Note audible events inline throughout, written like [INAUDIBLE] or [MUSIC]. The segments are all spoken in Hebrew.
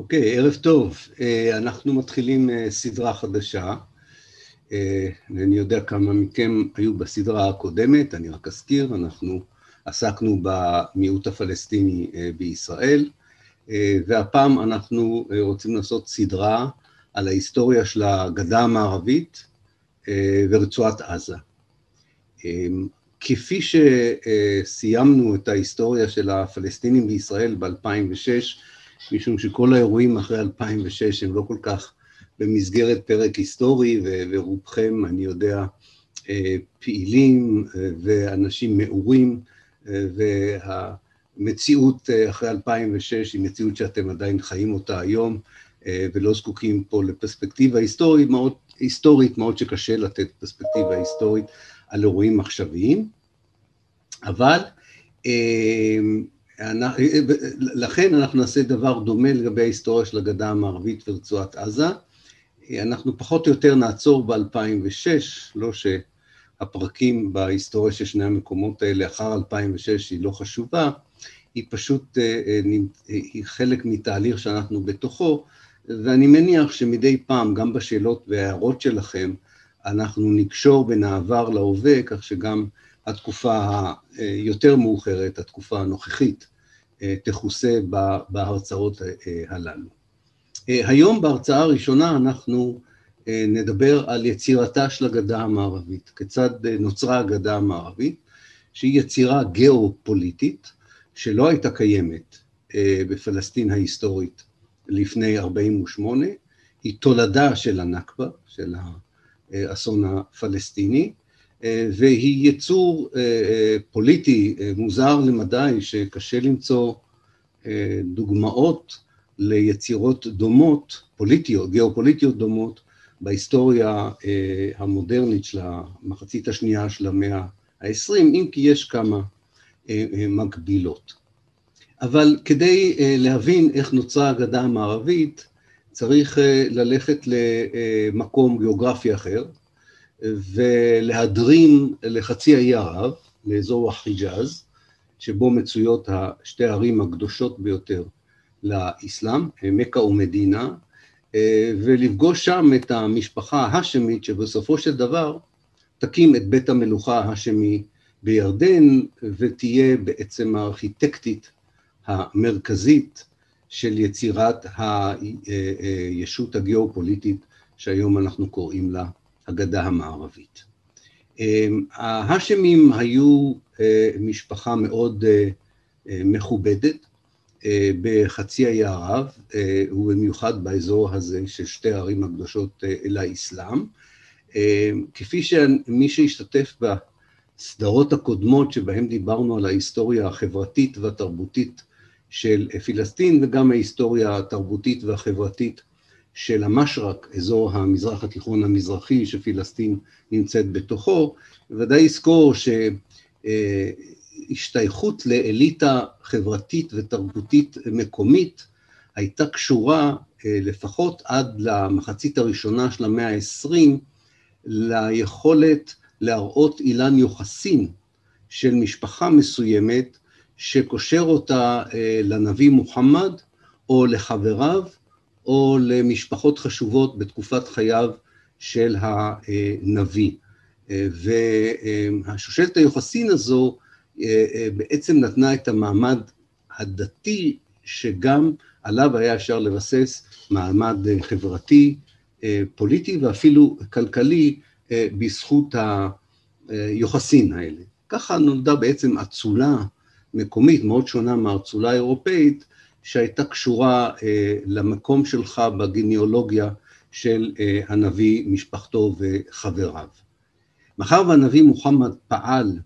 אוקיי, ערב טוב. אנחנו מתחילים סדרה חדשה. אני יודע כמה מכם היו בסדרה הקודמת, אני רק אזכיר, אנחנו עסקנו במיעוט הפלסטיני בישראל, והפעם אנחנו רוצים לעשות סדרה על ההיסטוריה של הגדה המערבית ורצועת עזה. כפי שסיימנו את ההיסטוריה של הפלסטינים בישראל ב-2006, משום שכל האירועים אחרי 2006 הם לא כל כך במסגרת פרק היסטורי, ורובכם, אני יודע, פעילים ואנשים מעורים, והמציאות אחרי 2006 היא מציאות שאתם עדיין חיים אותה היום, ולא זקוקים פה לפרספקטיבה היסטורית מאוד, היסטורית מאוד שקשה לתת פרספקטיבה היסטורית על אירועים עכשוויים, אבל לכן אנחנו נעשה דבר דומה לגבי ההיסטוריה של הגדה המערבית ורצועת עזה. אנחנו פחות או יותר נעצור ב-2006, לא שהפרקים בהיסטוריה של שני המקומות האלה אחר 2006 היא לא חשובה, היא פשוט, היא חלק מתהליך שאנחנו בתוכו, ואני מניח שמדי פעם, גם בשאלות וההערות שלכם, אנחנו נקשור בין העבר להווה, כך שגם התקופה היותר מאוחרת, התקופה הנוכחית, תכוסה בהרצאות הללו. היום בהרצאה הראשונה אנחנו נדבר על יצירתה של הגדה המערבית, כיצד נוצרה הגדה המערבית, שהיא יצירה גיאופוליטית שלא הייתה קיימת בפלסטין ההיסטורית לפני 48', היא תולדה של הנכבה, של האסון הפלסטיני, והיא יצור פוליטי מוזר למדי שקשה למצוא דוגמאות ליצירות דומות, פוליטיות, גיאופוליטיות דומות, בהיסטוריה המודרנית של המחצית השנייה של המאה ה-20, אם כי יש כמה מקבילות. אבל כדי להבין איך נוצרה הגדה המערבית, צריך ללכת למקום גיאוגרפי אחר, ולהדרים לחצי האי ערב, לאזור החיג'אז, שבו מצויות שתי הערים הקדושות ביותר לאסלאם, מכה ומדינה, ולפגוש שם את המשפחה ההאשמית, שבסופו של דבר תקים את בית המלוכה ההאשמי בירדן, ותהיה בעצם הארכיטקטית המרכזית של יצירת הישות הגיאופוליטית שהיום אנחנו קוראים לה הגדה המערבית. ההאשמים היו משפחה מאוד מכובדת בחצי האי ערב, ובמיוחד באזור הזה של שתי הערים הקדושות לאסלאם. כפי שמי שהשתתף בסדרות הקודמות שבהן דיברנו על ההיסטוריה החברתית והתרבותית של פלסטין, וגם ההיסטוריה התרבותית והחברתית של המשרק, אזור המזרח התיכון המזרחי שפלסטין נמצאת בתוכו, ודאי יזכור שהשתייכות לאליטה חברתית ותרבותית מקומית הייתה קשורה לפחות עד למחצית הראשונה של המאה ה-20 ליכולת להראות אילן יוחסין של משפחה מסוימת שקושר אותה לנביא מוחמד או לחבריו או למשפחות חשובות בתקופת חייו של הנביא. והשושלת היוחסין הזו בעצם נתנה את המעמד הדתי שגם עליו היה אפשר לבסס מעמד חברתי, פוליטי ואפילו כלכלי בזכות היוחסין האלה. ככה נולדה בעצם אצולה מקומית מאוד שונה מהאצולה האירופאית, שהייתה קשורה למקום שלך בגניאולוגיה של הנביא, משפחתו וחבריו. מאחר והנביא מוחמד פעל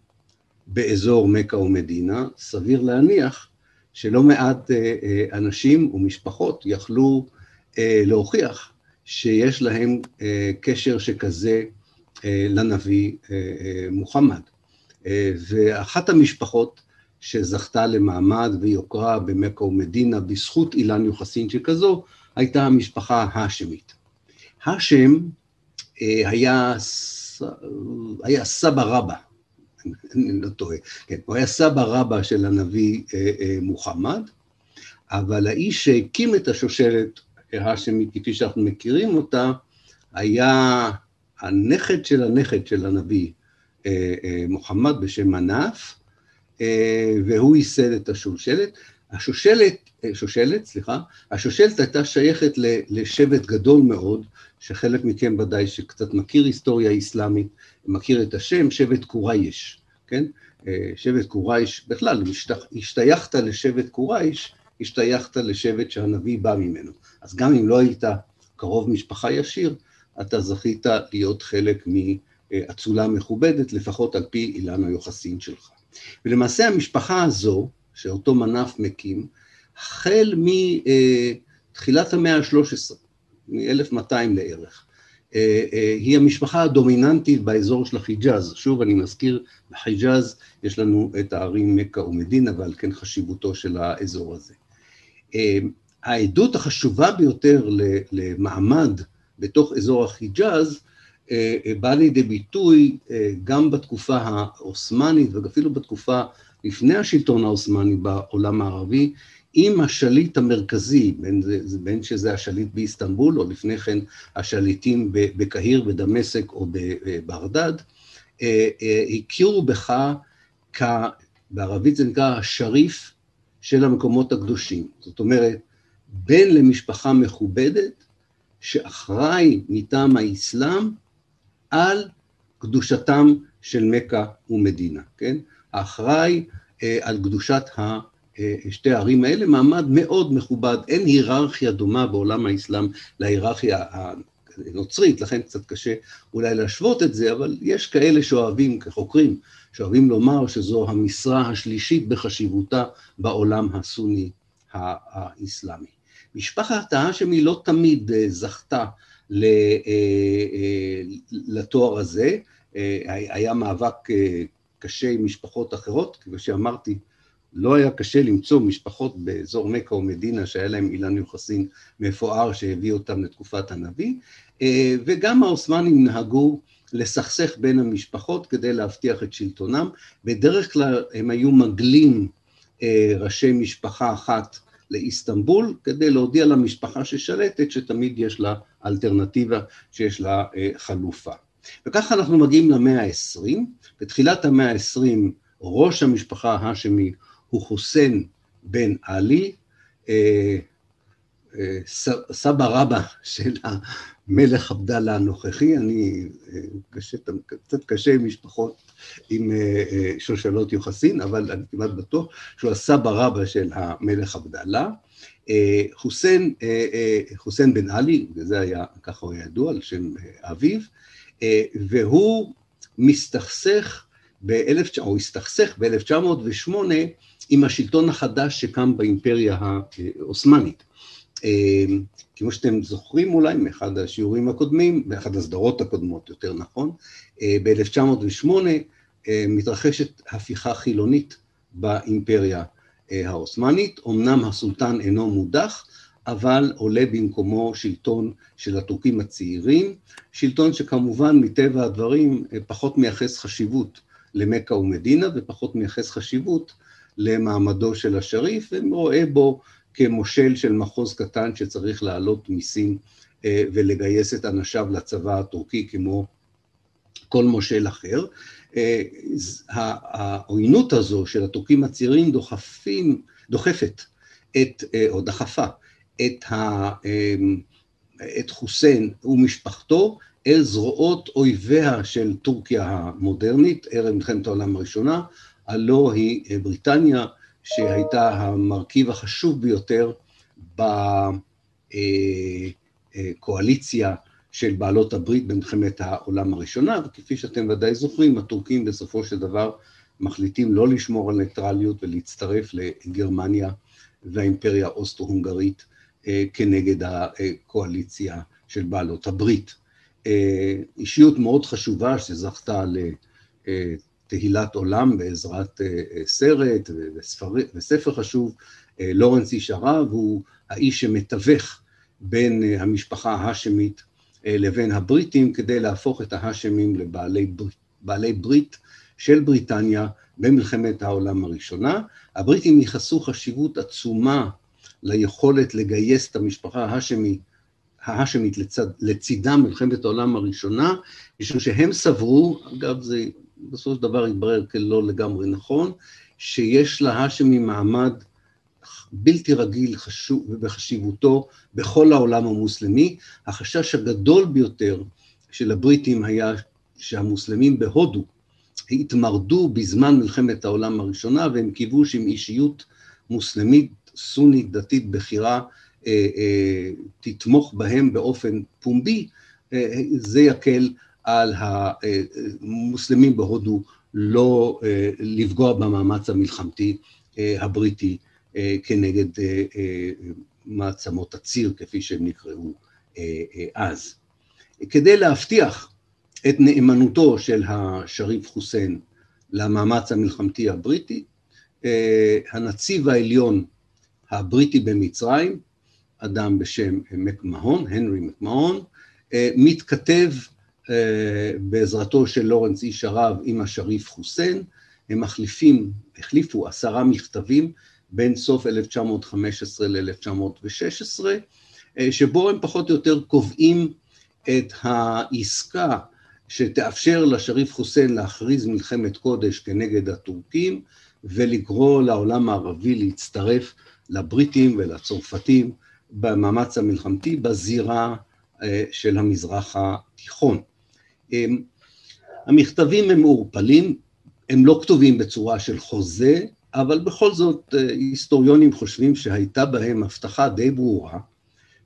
באזור מכה ומדינה, סביר להניח שלא מעט אנשים ומשפחות יכלו להוכיח שיש להם קשר שכזה לנביא מוחמד. ואחת המשפחות שזכתה למעמד ויוקרה במכה ומדינה בזכות אילן יוחסין שכזו, הייתה המשפחה ההאשמית. האשם היה, היה סבא רבא, אני לא טועה, כן, הוא היה סבא רבא של הנביא מוחמד, אבל האיש שהקים את השושלת האשמית כפי שאנחנו מכירים אותה, היה הנכד של הנכד של הנביא מוחמד בשם מנף, והוא ייסד את השושלת. השושלת, שושלת, סליחה, השושלת הייתה שייכת לשבט גדול מאוד, שחלק מכם ודאי שקצת מכיר היסטוריה אסלאמית, מכיר את השם, שבט קורייש, כן? שבט קורייש, בכלל, השתייכת לשבט קורייש, השתייכת לשבט שהנביא בא ממנו. אז גם אם לא היית קרוב משפחה ישיר, אתה זכית להיות חלק מאצולה מכובדת, לפחות על פי אילן היוחסין שלך. ולמעשה המשפחה הזו, שאותו מנף מקים, החל מתחילת המאה ה-13, מ-1200 לערך, היא המשפחה הדומיננטית באזור של החיג'אז. שוב, אני מזכיר, בחיג'אז יש לנו את הערים מכה ומדינה, ועל כן חשיבותו של האזור הזה. העדות החשובה ביותר למעמד בתוך אזור החיג'אז, באה לידי ביטוי גם בתקופה העות'מאנית ואפילו בתקופה לפני השלטון העות'מאני בעולם הערבי, עם השליט המרכזי, בין, בין שזה השליט באיסטנבול, או לפני כן השליטים בקהיר, בדמשק או בברדד, הכירו בך, כ, בערבית זה נקרא השריף של המקומות הקדושים. זאת אומרת, בן למשפחה מכובדת, שאחראי מטעם האסלאם על קדושתם של מכה ומדינה, כן? האחראי אה, על קדושת ה... שתי הערים האלה, מעמד מאוד מכובד, אין היררכיה דומה בעולם האסלאם להיררכיה הנוצרית, לכן קצת קשה אולי להשוות את זה, אבל יש כאלה שאוהבים, כחוקרים, שאוהבים לומר שזו המשרה השלישית בחשיבותה בעולם הסוני האסלאמי. משפחת האשמי לא תמיד זכתה לתואר הזה, היה מאבק קשה עם משפחות אחרות, כפי שאמרתי, לא היה קשה למצוא משפחות באזור מכה ומדינה שהיה להם אילן יוחסין מפואר שהביא אותם לתקופת הנביא, וגם העות'מאנים נהגו לסכסך בין המשפחות כדי להבטיח את שלטונם. בדרך כלל הם היו מגלים ראשי משפחה אחת לאיסטנבול, כדי להודיע למשפחה ששלטת שתמיד יש לה אלטרנטיבה, שיש לה חלופה. וככה אנחנו מגיעים למאה ה-20, בתחילת המאה ה-20 ראש המשפחה ההאשמי הוא חוסיין בן עלי, סבא רבא של המלך עבדאללה הנוכחי, אני, קשה, קצת קשה עם משפחות עם שושלות יוחסין, אבל אני כמעט בטוח שהוא הסבא רבא של המלך עבדאללה. חוסיין, חוסיין בן עלי, וזה היה, ככה הוא ידוע, על שם אביו, והוא מסתכסך ב-1900, או הסתכסך ב-1908 עם השלטון החדש שקם באימפריה העות'מאנית. כמו שאתם זוכרים אולי מאחד השיעורים הקודמים, באחד הסדרות הקודמות יותר נכון, ב-1908 מתרחשת הפיכה חילונית באימפריה העות'מאנית, אמנם הסולטן אינו מודח, אבל עולה במקומו שלטון של הטורקים הצעירים, שלטון שכמובן מטבע הדברים פחות מייחס חשיבות למכה ומדינה ופחות מייחס חשיבות למעמדו של השריף, ורואה בו כמושל של מחוז קטן שצריך להעלות מיסים ולגייס את אנשיו לצבא הטורקי כמו כל מושל אחר. העוינות הזו של הטורקים הצעירים דוחפים, דוחפת את, או דחפה את, ה, את חוסיין ומשפחתו אל זרועות אויביה של טורקיה המודרנית, ערב מלחמת העולם הראשונה, הלא היא בריטניה, שהייתה המרכיב החשוב ביותר בקואליציה של בעלות הברית במלחמת העולם הראשונה, וכפי שאתם ודאי זוכרים, הטורקים בסופו של דבר מחליטים לא לשמור על ניטרליות ולהצטרף לגרמניה והאימפריה האוסטרו-הונגרית כנגד הקואליציה של בעלות הברית. אישיות מאוד חשובה שזכתה לתהילת עולם בעזרת סרט וספר, וספר חשוב, לורנס איש הרב, הוא האיש שמתווך בין המשפחה ההאשמית לבין הבריטים כדי להפוך את ההאשמים לבעלי ברית, בעלי ברית של בריטניה במלחמת העולם הראשונה. הבריטים ייחסו חשיבות עצומה ליכולת לגייס את המשפחה ההאשמית, ההאשמית לצד, לצידם מלחמת העולם הראשונה, משום שהם סברו, אגב זה בסופו של דבר התברר כלא לגמרי נכון, שיש להאשמים מעמד בלתי רגיל חשוב ובחשיבותו בכל העולם המוסלמי. החשש הגדול ביותר של הבריטים היה שהמוסלמים בהודו התמרדו בזמן מלחמת העולם הראשונה והם קיוו שעם אישיות מוסלמית סונית דתית בכירה אה, אה, תתמוך בהם באופן פומבי, אה, זה יקל על המוסלמים בהודו לא לפגוע במאמץ המלחמתי הבריטי כנגד מעצמות הציר, כפי שהם נקראו אז. כדי להבטיח את נאמנותו של השריף חוסיין למאמץ המלחמתי הבריטי, הנציב העליון הבריטי במצרים, אדם בשם מקמהון, הנרי מקמהון, מתכתב בעזרתו של לורנס איש הרב עם השריף חוסיין, הם מחליפים, החליפו עשרה מכתבים בין סוף 1915 ל-1916, שבו הם פחות או יותר קובעים את העסקה שתאפשר לשריף חוסיין להכריז מלחמת קודש כנגד הטורקים ולקרוא לעולם הערבי להצטרף לבריטים ולצרפתים במאמץ המלחמתי בזירה של המזרח התיכון. המכתבים הם מעורפלים, הם לא כתובים בצורה של חוזה, אבל בכל זאת היסטוריונים חושבים שהייתה בהם הבטחה די ברורה,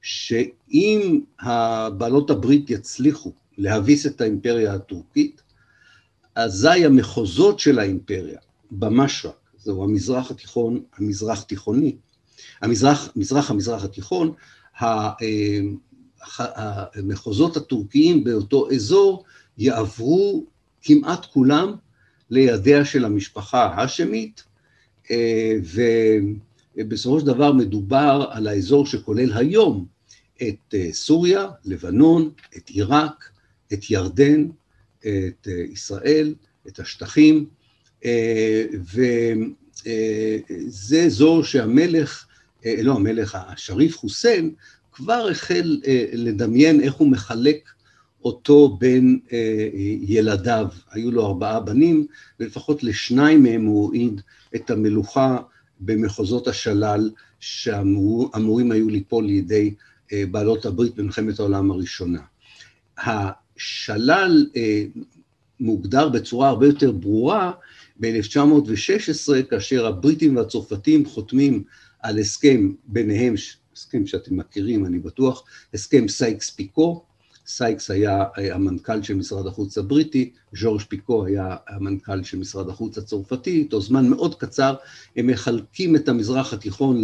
שאם הבעלות הברית יצליחו להביס את האימפריה הטורקית, אזי המחוזות של האימפריה במשרק, זהו המזרח התיכון, המזרח תיכוני, המזרח, מזרח המזרח התיכון, המחוזות הטורקיים באותו אזור יעברו כמעט כולם לידיה של המשפחה ההאשמית, ובסופו של דבר מדובר על האזור שכולל היום את סוריה, לבנון, את עיראק, את ירדן, את ישראל, את השטחים, וזה אזור שהמלך, לא המלך, השריף חוסיין, כבר החל לדמיין איך הוא מחלק אותו בין ילדיו. היו לו ארבעה בנים, ולפחות לשניים מהם הוא הועיד את המלוכה במחוזות השלל שאמורים היו ליפול לידי בעלות הברית במלחמת העולם הראשונה. השלל מוגדר בצורה הרבה יותר ברורה ב-1916, כאשר הבריטים והצרפתים חותמים על הסכם ביניהם, הסכם שאתם מכירים, אני בטוח, הסכם סייקס פיקו, סייקס היה המנכ"ל של משרד החוץ הבריטי, ז'ורג' פיקו היה המנכ"ל של משרד החוץ הצרפתי, תוך זמן מאוד קצר הם מחלקים את המזרח התיכון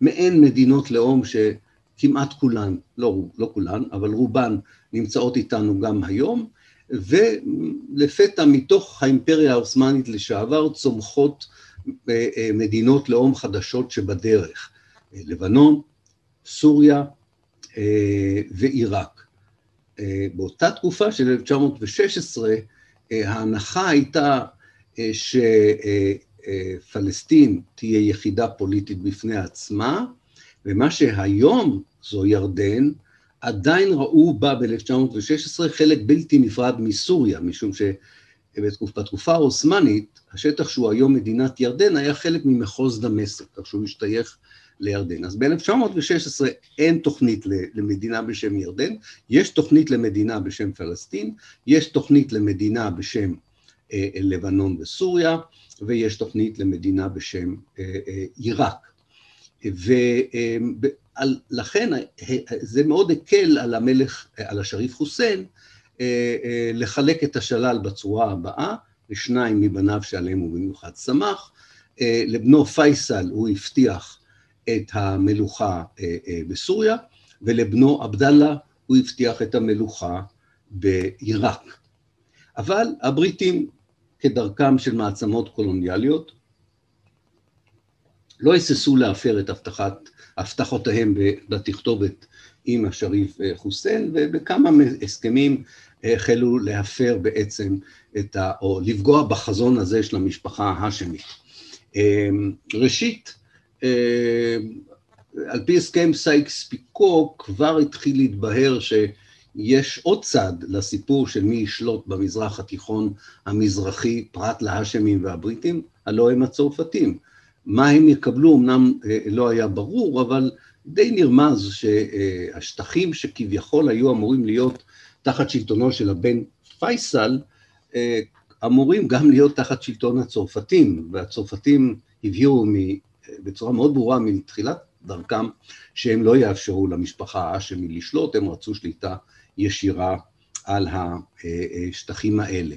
למעין מדינות לאום שכמעט כולן, לא, לא כולן, אבל רובן נמצאות איתנו גם היום, ולפתע מתוך האימפריה העות'מאנית לשעבר צומחות מדינות לאום חדשות שבדרך, לבנון, סוריה ועיראק. באותה תקופה של 1916 ההנחה הייתה שפלסטין תהיה יחידה פוליטית בפני עצמה, ומה שהיום זו ירדן, עדיין ראו בה ב-1916 חלק בלתי נפרד מסוריה, משום שבתקופה העות'מאנית, השטח שהוא היום מדינת ירדן היה חלק ממחוז דמשק, כך שהוא השתייך לירדן. אז ב-1916 אין תוכנית למדינה בשם ירדן, יש תוכנית למדינה בשם פלסטין, יש תוכנית למדינה בשם לבנון וסוריה, ויש תוכנית למדינה בשם עיראק. ולכן זה מאוד הקל על המלך, על השריף חוסיין, לחלק את השלל בצורה הבאה, לשניים מבניו שעליהם הוא במיוחד שמח, לבנו פייסל הוא הבטיח את המלוכה בסוריה, ולבנו עבדאללה הוא הבטיח את המלוכה בעיראק. אבל הבריטים, כדרכם של מעצמות קולוניאליות, לא היססו להפר את הבטחת, הבטחותיהם בתכתובת עם השריף חוסיין, ובכמה הסכמים החלו להפר בעצם את ה... או לפגוע בחזון הזה של המשפחה ההאשמית. ראשית, על פי הסכם סייקס פיקו כבר התחיל להתבהר שיש עוד צד לסיפור של מי ישלוט במזרח התיכון המזרחי, פרט להאשמים והבריטים, הלא הם הצרפתים. מה הם יקבלו אמנם אה, לא היה ברור, אבל די נרמז שהשטחים שכביכול היו אמורים להיות תחת שלטונו של הבן פייסל, אה, אמורים גם להיות תחת שלטון הצרפתים, והצרפתים הבהירו בצורה מאוד ברורה מתחילת דרכם שהם לא יאפשרו למשפחה האשמי לשלוט, הם רצו שליטה ישירה על השטחים האלה.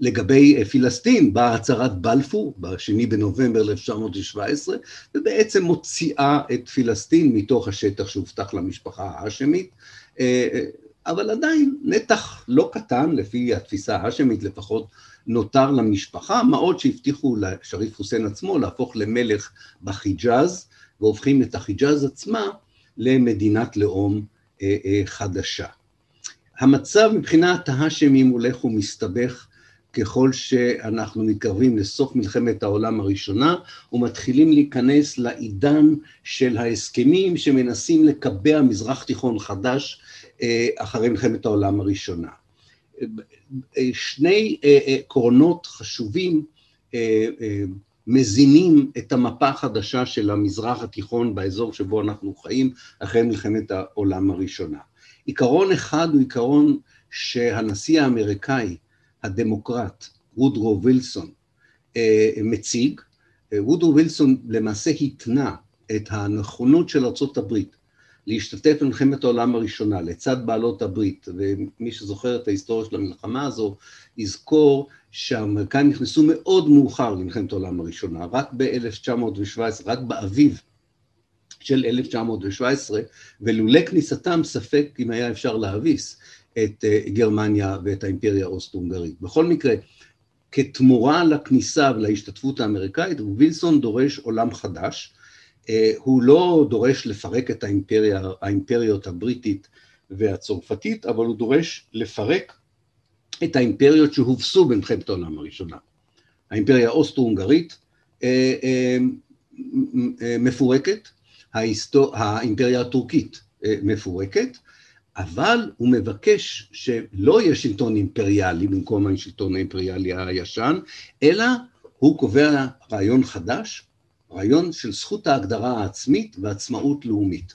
לגבי פילסטין באה הצהרת בלפור בשני בנובמבר 1917 ובעצם מוציאה את פילסטין מתוך השטח שהובטח למשפחה האשמית אבל עדיין נתח לא קטן לפי התפיסה האשמית לפחות נותר למשפחה, מה עוד שהבטיחו לשריף חוסיין עצמו להפוך למלך בחיג'אז והופכים את החיג'אז עצמה למדינת לאום אה, אה, חדשה. המצב מבחינת ההאשמים הולך ומסתבך ככל שאנחנו מתקרבים לסוף מלחמת העולם הראשונה ומתחילים להיכנס לעידן של ההסכמים שמנסים לקבע מזרח תיכון חדש אחרי מלחמת העולם הראשונה. שני עקרונות חשובים מזינים את המפה החדשה של המזרח התיכון באזור שבו אנחנו חיים אחרי מלחמת העולם הראשונה. עיקרון אחד הוא עיקרון שהנשיא האמריקאי הדמוקרט וודרו וילסון אה, מציג. אה, וודרו וילסון למעשה התנה את הנכונות של הברית להשתתף במלחמת העולם הראשונה לצד בעלות הברית, ומי שזוכר את ההיסטוריה של המלחמה הזו, יזכור שהאמריקאים נכנסו מאוד מאוחר למלחמת העולם הראשונה, רק ב-1917, רק באביב של 1917, ולולא כניסתם ספק אם היה אפשר להביס את אה, גרמניה ואת האימפריה האוסט-הונגרית. בכל מקרה, כתמורה לכניסה ולהשתתפות האמריקאית, וילסון דורש עולם חדש, הוא לא דורש לפרק את האימפריה, האימפריות הבריטית והצרפתית, אבל הוא דורש לפרק את האימפריות שהובסו במלחמת העולם הראשונה. האימפריה האוסטרו-הונגרית אה, אה, מפורקת, ההיסטור... האימפריה הטורקית מפורקת, אבל הוא מבקש שלא יהיה שלטון אימפריאלי במקום השלטון האימפריאלי הישן, אלא הוא קובע רעיון חדש, רעיון של זכות ההגדרה העצמית ועצמאות לאומית.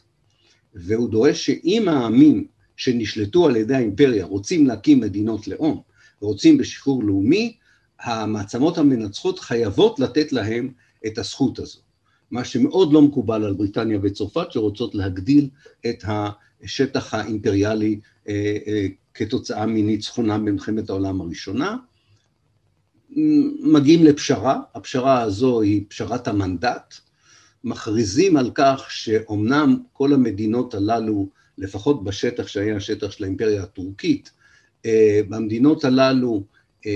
והוא דורש שאם העמים שנשלטו על ידי האימפריה רוצים להקים מדינות לאום ורוצים בשחרור לאומי, המעצמות המנצחות חייבות לתת להם את הזכות הזו. מה שמאוד לא מקובל על בריטניה וצרפת שרוצות להגדיל את השטח האימפריאלי אה, אה, כתוצאה מניצחונם במלחמת העולם הראשונה. מגיעים לפשרה, הפשרה הזו היא פשרת המנדט, מכריזים על כך שאומנם כל המדינות הללו, לפחות בשטח שהיה השטח של האימפריה הטורקית, אה, במדינות הללו אה,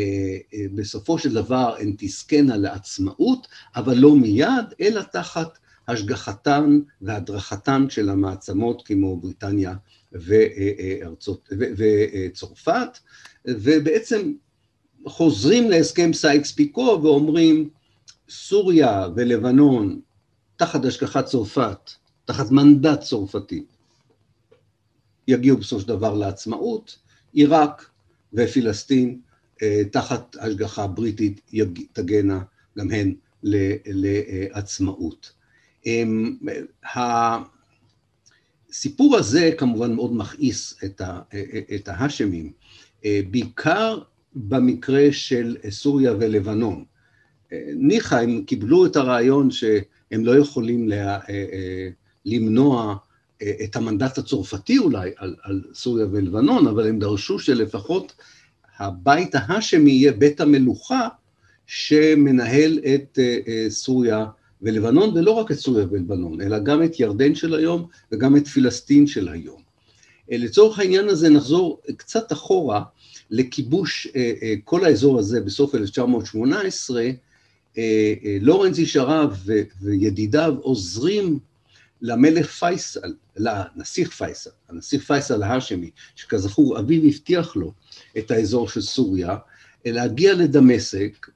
אה, בסופו של דבר הן תזכנה לעצמאות, אבל לא מיד, אלא תחת השגחתן והדרכתן של המעצמות כמו בריטניה וארצות, וצרפת, ובעצם חוזרים להסכם סייקס פיקו ואומרים סוריה ולבנון תחת השגחת צרפת, תחת מנדט צרפתי, יגיעו בסופו של דבר לעצמאות, עיראק ופלסטין אה, תחת השגחה בריטית תגענה גם הן לעצמאות. אמ, הסיפור הזה כמובן מאוד מכעיס את ההאשמים, אה, בעיקר במקרה של סוריה ולבנון. ניחא, הם קיבלו את הרעיון שהם לא יכולים לה, אה, אה, למנוע אה, את המנדט הצרפתי אולי על, על סוריה ולבנון, אבל הם דרשו שלפחות הבית ההאשמי יהיה בית המלוכה שמנהל את סוריה ולבנון, ולא רק את סוריה ולבנון, אלא גם את ירדן של היום וגם את פלסטין של היום. לצורך העניין הזה נחזור קצת אחורה לכיבוש אה, אה, כל האזור הזה בסוף 1918, אה, לורנס איש ערב וידידיו עוזרים למלך פייסל, לנסיך פייסל, הנסיך פייסל ההאשמי, שכזכור אביו הבטיח לו את האזור של סוריה, להגיע לדמשק,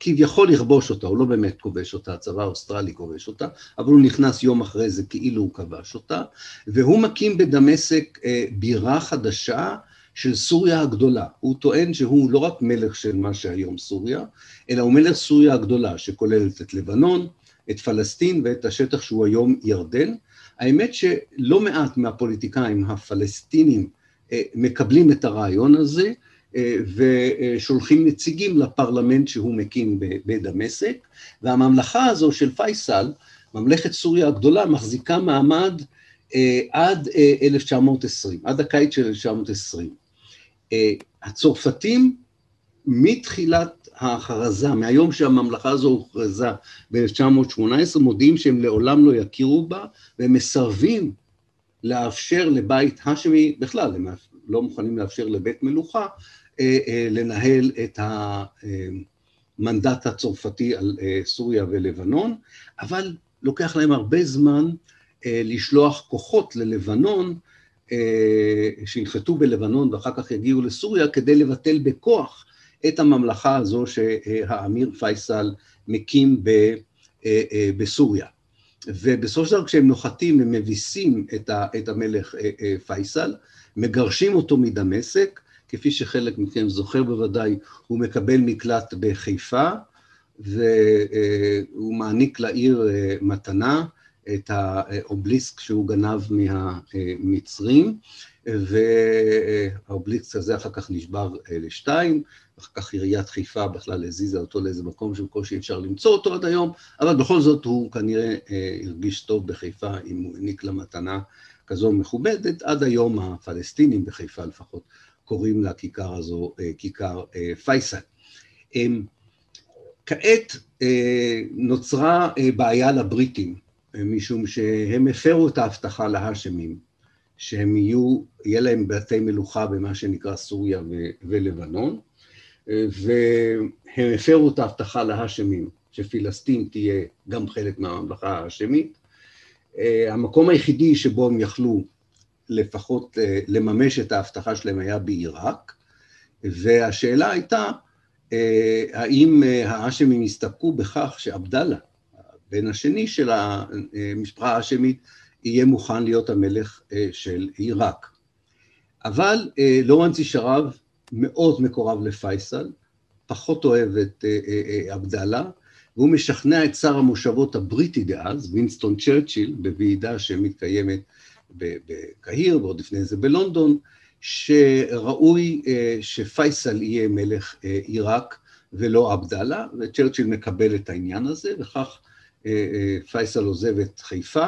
כביכול לכבוש אותה, הוא לא באמת כובש אותה, הצבא האוסטרלי כובש אותה, אבל הוא נכנס יום אחרי זה כאילו הוא כבש אותה, והוא מקים בדמשק בירה חדשה של סוריה הגדולה. הוא טוען שהוא לא רק מלך של מה שהיום סוריה, אלא הוא מלך סוריה הגדולה, שכוללת את לבנון, את פלסטין ואת השטח שהוא היום ירדן. האמת שלא מעט מהפוליטיקאים הפלסטינים אה, מקבלים את הרעיון הזה אה, ושולחים נציגים לפרלמנט שהוא מקים בדמשק, והממלכה הזו של פייסל, ממלכת סוריה הגדולה, מחזיקה מעמד אה, עד 1920, עד הקיץ של 1920. הצרפתים מתחילת ההכרזה, מהיום שהממלכה הזו הוכרזה ב-1918, מודיעים שהם לעולם לא יכירו בה, והם מסרבים לאפשר לבית האשמי, בכלל, הם לא מוכנים לאפשר לבית מלוכה, אה, אה, לנהל את המנדט הצרפתי על אה, סוריה ולבנון, אבל לוקח להם הרבה זמן לשלוח כוחות ללבנון, שינחתו בלבנון ואחר כך יגיעו לסוריה, כדי לבטל בכוח את הממלכה הזו שהאמיר פייסל מקים בסוריה. ובסופו של דבר כשהם נוחתים הם מביסים את המלך פייסל, מגרשים אותו מדמשק, כפי שחלק מכם זוכר בוודאי, הוא מקבל מקלט בחיפה, והוא מעניק לעיר אה, מתנה, את האובליסק שהוא גנב מהמצרים, והאובליסק הזה אחר כך נשבר אה, לשתיים, אחר כך עיריית חיפה בכלל הזיזה אותו לאיזה מקום שבקושי אפשר למצוא אותו עד היום, אבל בכל זאת הוא כנראה אה, הרגיש טוב בחיפה אם הוא העניק לה מתנה כזו מכובדת, עד היום הפלסטינים בחיפה לפחות קוראים לכיכר הזו אה, כיכר פייסל. אמ, כעת נוצרה בעיה לבריטים, משום שהם הפרו את ההבטחה להאשמים, שהם יהיו, יהיה להם בתי מלוכה במה שנקרא סוריה ולבנון, והם הפרו את ההבטחה להאשמים, שפילסטין תהיה גם חלק מהממלכה ההאשמית. המקום היחידי שבו הם יכלו לפחות לממש את ההבטחה שלהם היה בעיראק, והשאלה הייתה, אה, האם אה, האשמים הסתפקו בכך שעבדאללה, הבן השני של המשפחה האשמית, יהיה מוכן להיות המלך של עיראק. אבל לורנצי שרב מאוד מקורב לפייסל, פחות אוהב את עבדאללה, והוא משכנע את שר המושבות הבריטי דאז, וינסטון צ'רצ'יל, בוועידה שמתקיימת בקהיר ועוד לפני זה בלונדון, שראוי אה, שפייסל יהיה מלך אה, עיראק ולא עבדאללה, וצ'רצ'יל מקבל את העניין הזה, וכך אה, פייסל עוזב את חיפה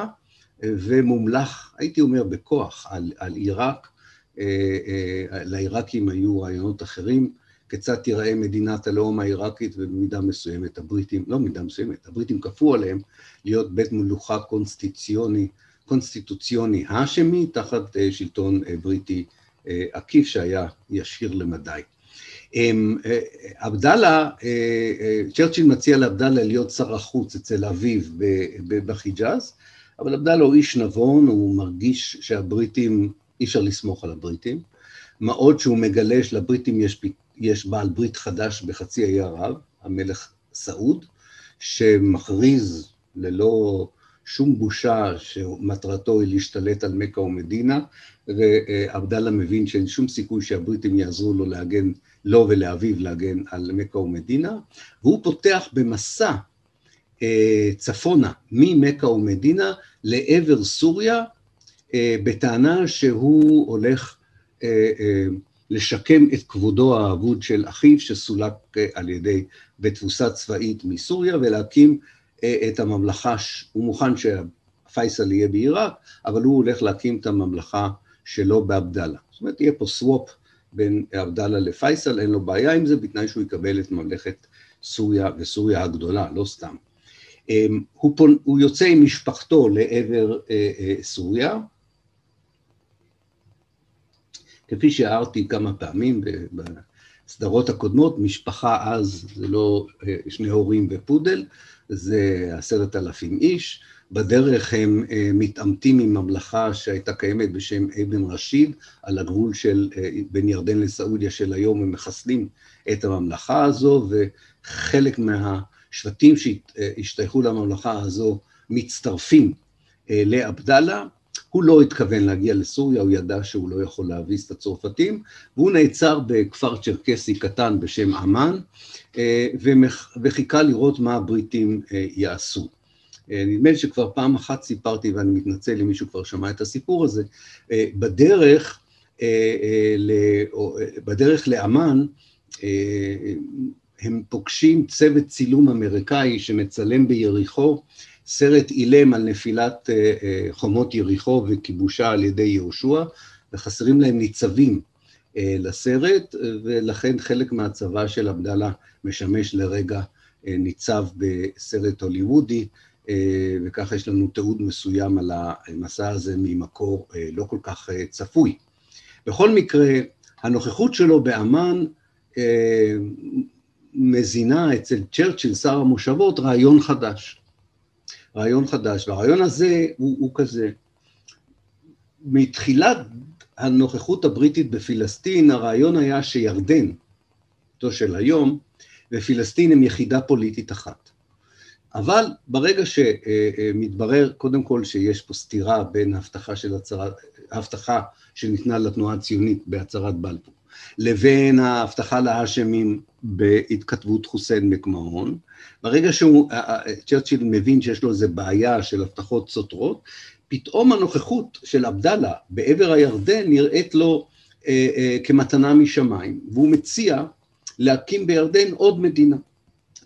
ומומלך, הייתי אומר בכוח, על, על עיראק. לעיראקים היו רעיונות אחרים, כיצד תיראה מדינת הלאום העיראקית ובמידה מסוימת הבריטים, לא מידה מסוימת, הבריטים כפו עליהם להיות בית מלוכה קונסטיציוני קונסטיטוציוני האשמי תחת אה, שלטון אה, בריטי אה, עקיף שהיה ישיר למדי. אמ, עבדאללה, צ'רצ'יל מציע לעבדאללה להיות שר החוץ אצל אביו בחיג'אז, אבל עבדאללה הוא איש נבון, הוא מרגיש שהבריטים, אי אפשר לסמוך על הבריטים, מה עוד שהוא מגלה שלבריטים יש, יש בעל ברית חדש בחצי האי ערב, המלך סעוד, שמכריז ללא שום בושה שמטרתו היא להשתלט על מכה ומדינה, ועבדאללה מבין שאין שום סיכוי שהבריטים יעזרו לו להגן, לו ולאביו להגן על מכה ומדינה, והוא פותח במסע אה, צפונה ממכה ומדינה לעבר סוריה, אה, בטענה שהוא הולך אה, לשקם את כבודו האבוד של אחיו שסולק על ידי, בתבוסה צבאית מסוריה, ולהקים את הממלכה, הוא מוכן שפייסל יהיה בעיראק, אבל הוא הולך להקים את הממלכה שלו בעבדאללה. זאת אומרת, יהיה פה סוואפ בין עבדאללה לפייסל, אין לו בעיה עם זה, בתנאי שהוא יקבל את ממלכת סוריה וסוריה הגדולה, לא סתם. אמ, הוא, פון, הוא יוצא עם משפחתו לעבר אה, אה, סוריה, כפי שהערתי כמה פעמים בסדרות הקודמות, משפחה אז זה לא שני הורים ופודל, זה עשרת אלפים איש, בדרך הם מתעמתים עם ממלכה שהייתה קיימת בשם אבן רשיד, על הגבול של בין ירדן לסעודיה של היום, הם מחסלים את הממלכה הזו, וחלק מהשבטים שהשתייכו לממלכה הזו מצטרפים לעבדאללה, הוא לא התכוון להגיע לסוריה, הוא ידע שהוא לא יכול להביס את הצרפתים, והוא נעצר בכפר צ'רקסי קטן בשם עמאן, אה, וחיכה לראות מה הבריטים אה, יעשו. אה, נדמה לי שכבר פעם אחת סיפרתי, ואני מתנצל אם מישהו כבר שמע את הסיפור הזה, בדרך, בדרך לאמ"ן, הם פוגשים צוות צילום אמריקאי שמצלם ביריחו סרט אילם על נפילת אה, אה, חומות יריחו וכיבושה על ידי יהושע, וחסרים להם ניצבים אה, לסרט, ולכן חלק מהצבא של עבדאללה משמש לרגע ניצב בסרט הוליוודי, וככה יש לנו תיעוד מסוים על המסע הזה ממקור לא כל כך צפוי. בכל מקרה, הנוכחות שלו באמ"ן מזינה אצל צ'רצ'יל, שר המושבות, רעיון חדש. רעיון חדש, והרעיון הזה הוא, הוא כזה, מתחילת הנוכחות הבריטית בפלסטין, הרעיון היה שירדן, אותו של היום, ופלסטין הם יחידה פוליטית אחת. אבל ברגע שמתברר קודם כל שיש פה סתירה בין הבטחה של הצהרת, ההבטחה שניתנה לתנועה הציונית בהצהרת בלפור, לבין ההבטחה להאשמים בהתכתבות חוסיין מקמהון, ברגע שצ'רצ'יל מבין שיש לו איזה בעיה של הבטחות סותרות, פתאום הנוכחות של עבדאללה בעבר הירדן נראית לו אה, אה, כמתנה משמיים, והוא מציע להקים בירדן עוד מדינה.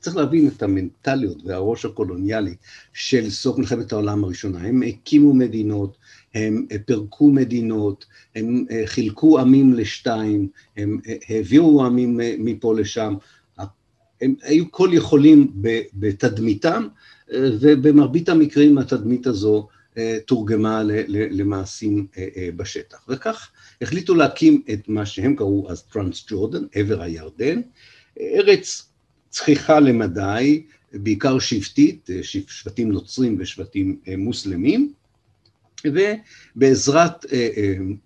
צריך להבין את המנטליות והראש הקולוניאלי של סוף מלחמת העולם הראשונה. הם הקימו מדינות, הם פירקו מדינות, הם אה, חילקו עמים לשתיים, הם אה, העבירו עמים אה, מפה לשם, הם היו כל יכולים בתדמיתם, ובמרבית המקרים התדמית הזו תורגמה למעשים בשטח. וכך החליטו להקים את מה שהם קראו אז טרנס ג'ורדן, עבר הירדן, ארץ צחיחה למדי, בעיקר שבטית, שבטים נוצרים ושבטים מוסלמים, ובעזרת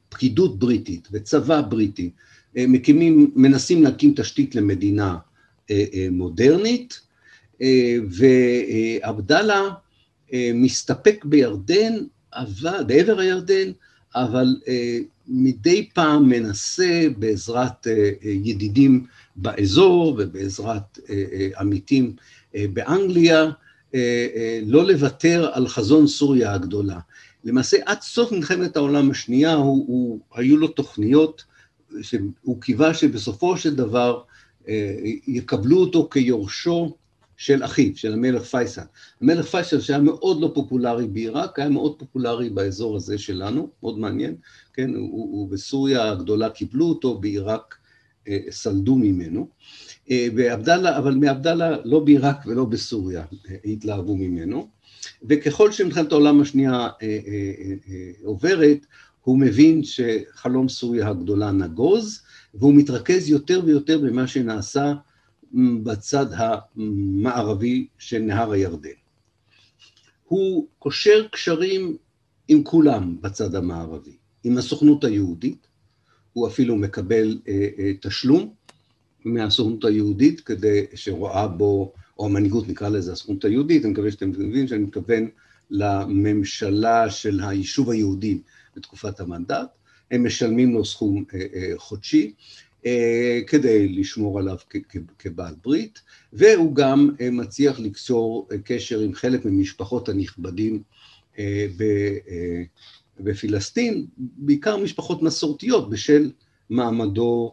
פקידות בריטית וצבא בריטי, מקימים, מנסים להקים תשתית למדינה אה, אה, מודרנית, אה, ועבדאללה מסתפק בירדן, אבל, בעבר הירדן, אבל מדי פעם מנסה בעזרת ידידים באזור ובעזרת עמיתים באנגליה, לא לוותר על חזון סוריה הגדולה. למעשה עד סוף מלחמת העולם השנייה הוא, הוא, היו לו תוכניות שהוא קיווה שבסופו של דבר אה, יקבלו אותו כיורשו של אחיו, של המלך פייסל. המלך פייסל שהיה מאוד לא פופולרי בעיראק, היה מאוד פופולרי באזור הזה שלנו, מאוד מעניין, כן, ובסוריה הגדולה קיבלו אותו, בעיראק אה, סלדו ממנו, אה, ועבדאללה, אבל מעבדאללה לא בעיראק ולא בסוריה התלהבו ממנו, וככל שמלחמת העולם השנייה עוברת, הוא מבין שחלום סוריה הגדולה נגוז, והוא מתרכז יותר ויותר במה שנעשה בצד המערבי של נהר הירדן. הוא קושר קשרים עם כולם בצד המערבי, עם הסוכנות היהודית, הוא אפילו מקבל אה, אה, תשלום מהסוכנות היהודית כדי שרואה בו, או המנהיגות נקרא לזה הסוכנות היהודית, אני מקווה שאתם מבינים שאני מתכוון לממשלה של היישוב היהודי בתקופת המנדט, הם משלמים לו סכום אה, אה, חודשי אה, כדי לשמור עליו כבעל ברית, והוא גם מצליח לקצור קשר עם חלק ממשפחות הנכבדים בפלסטין, בעיקר משפחות מסורתיות בשל מעמדו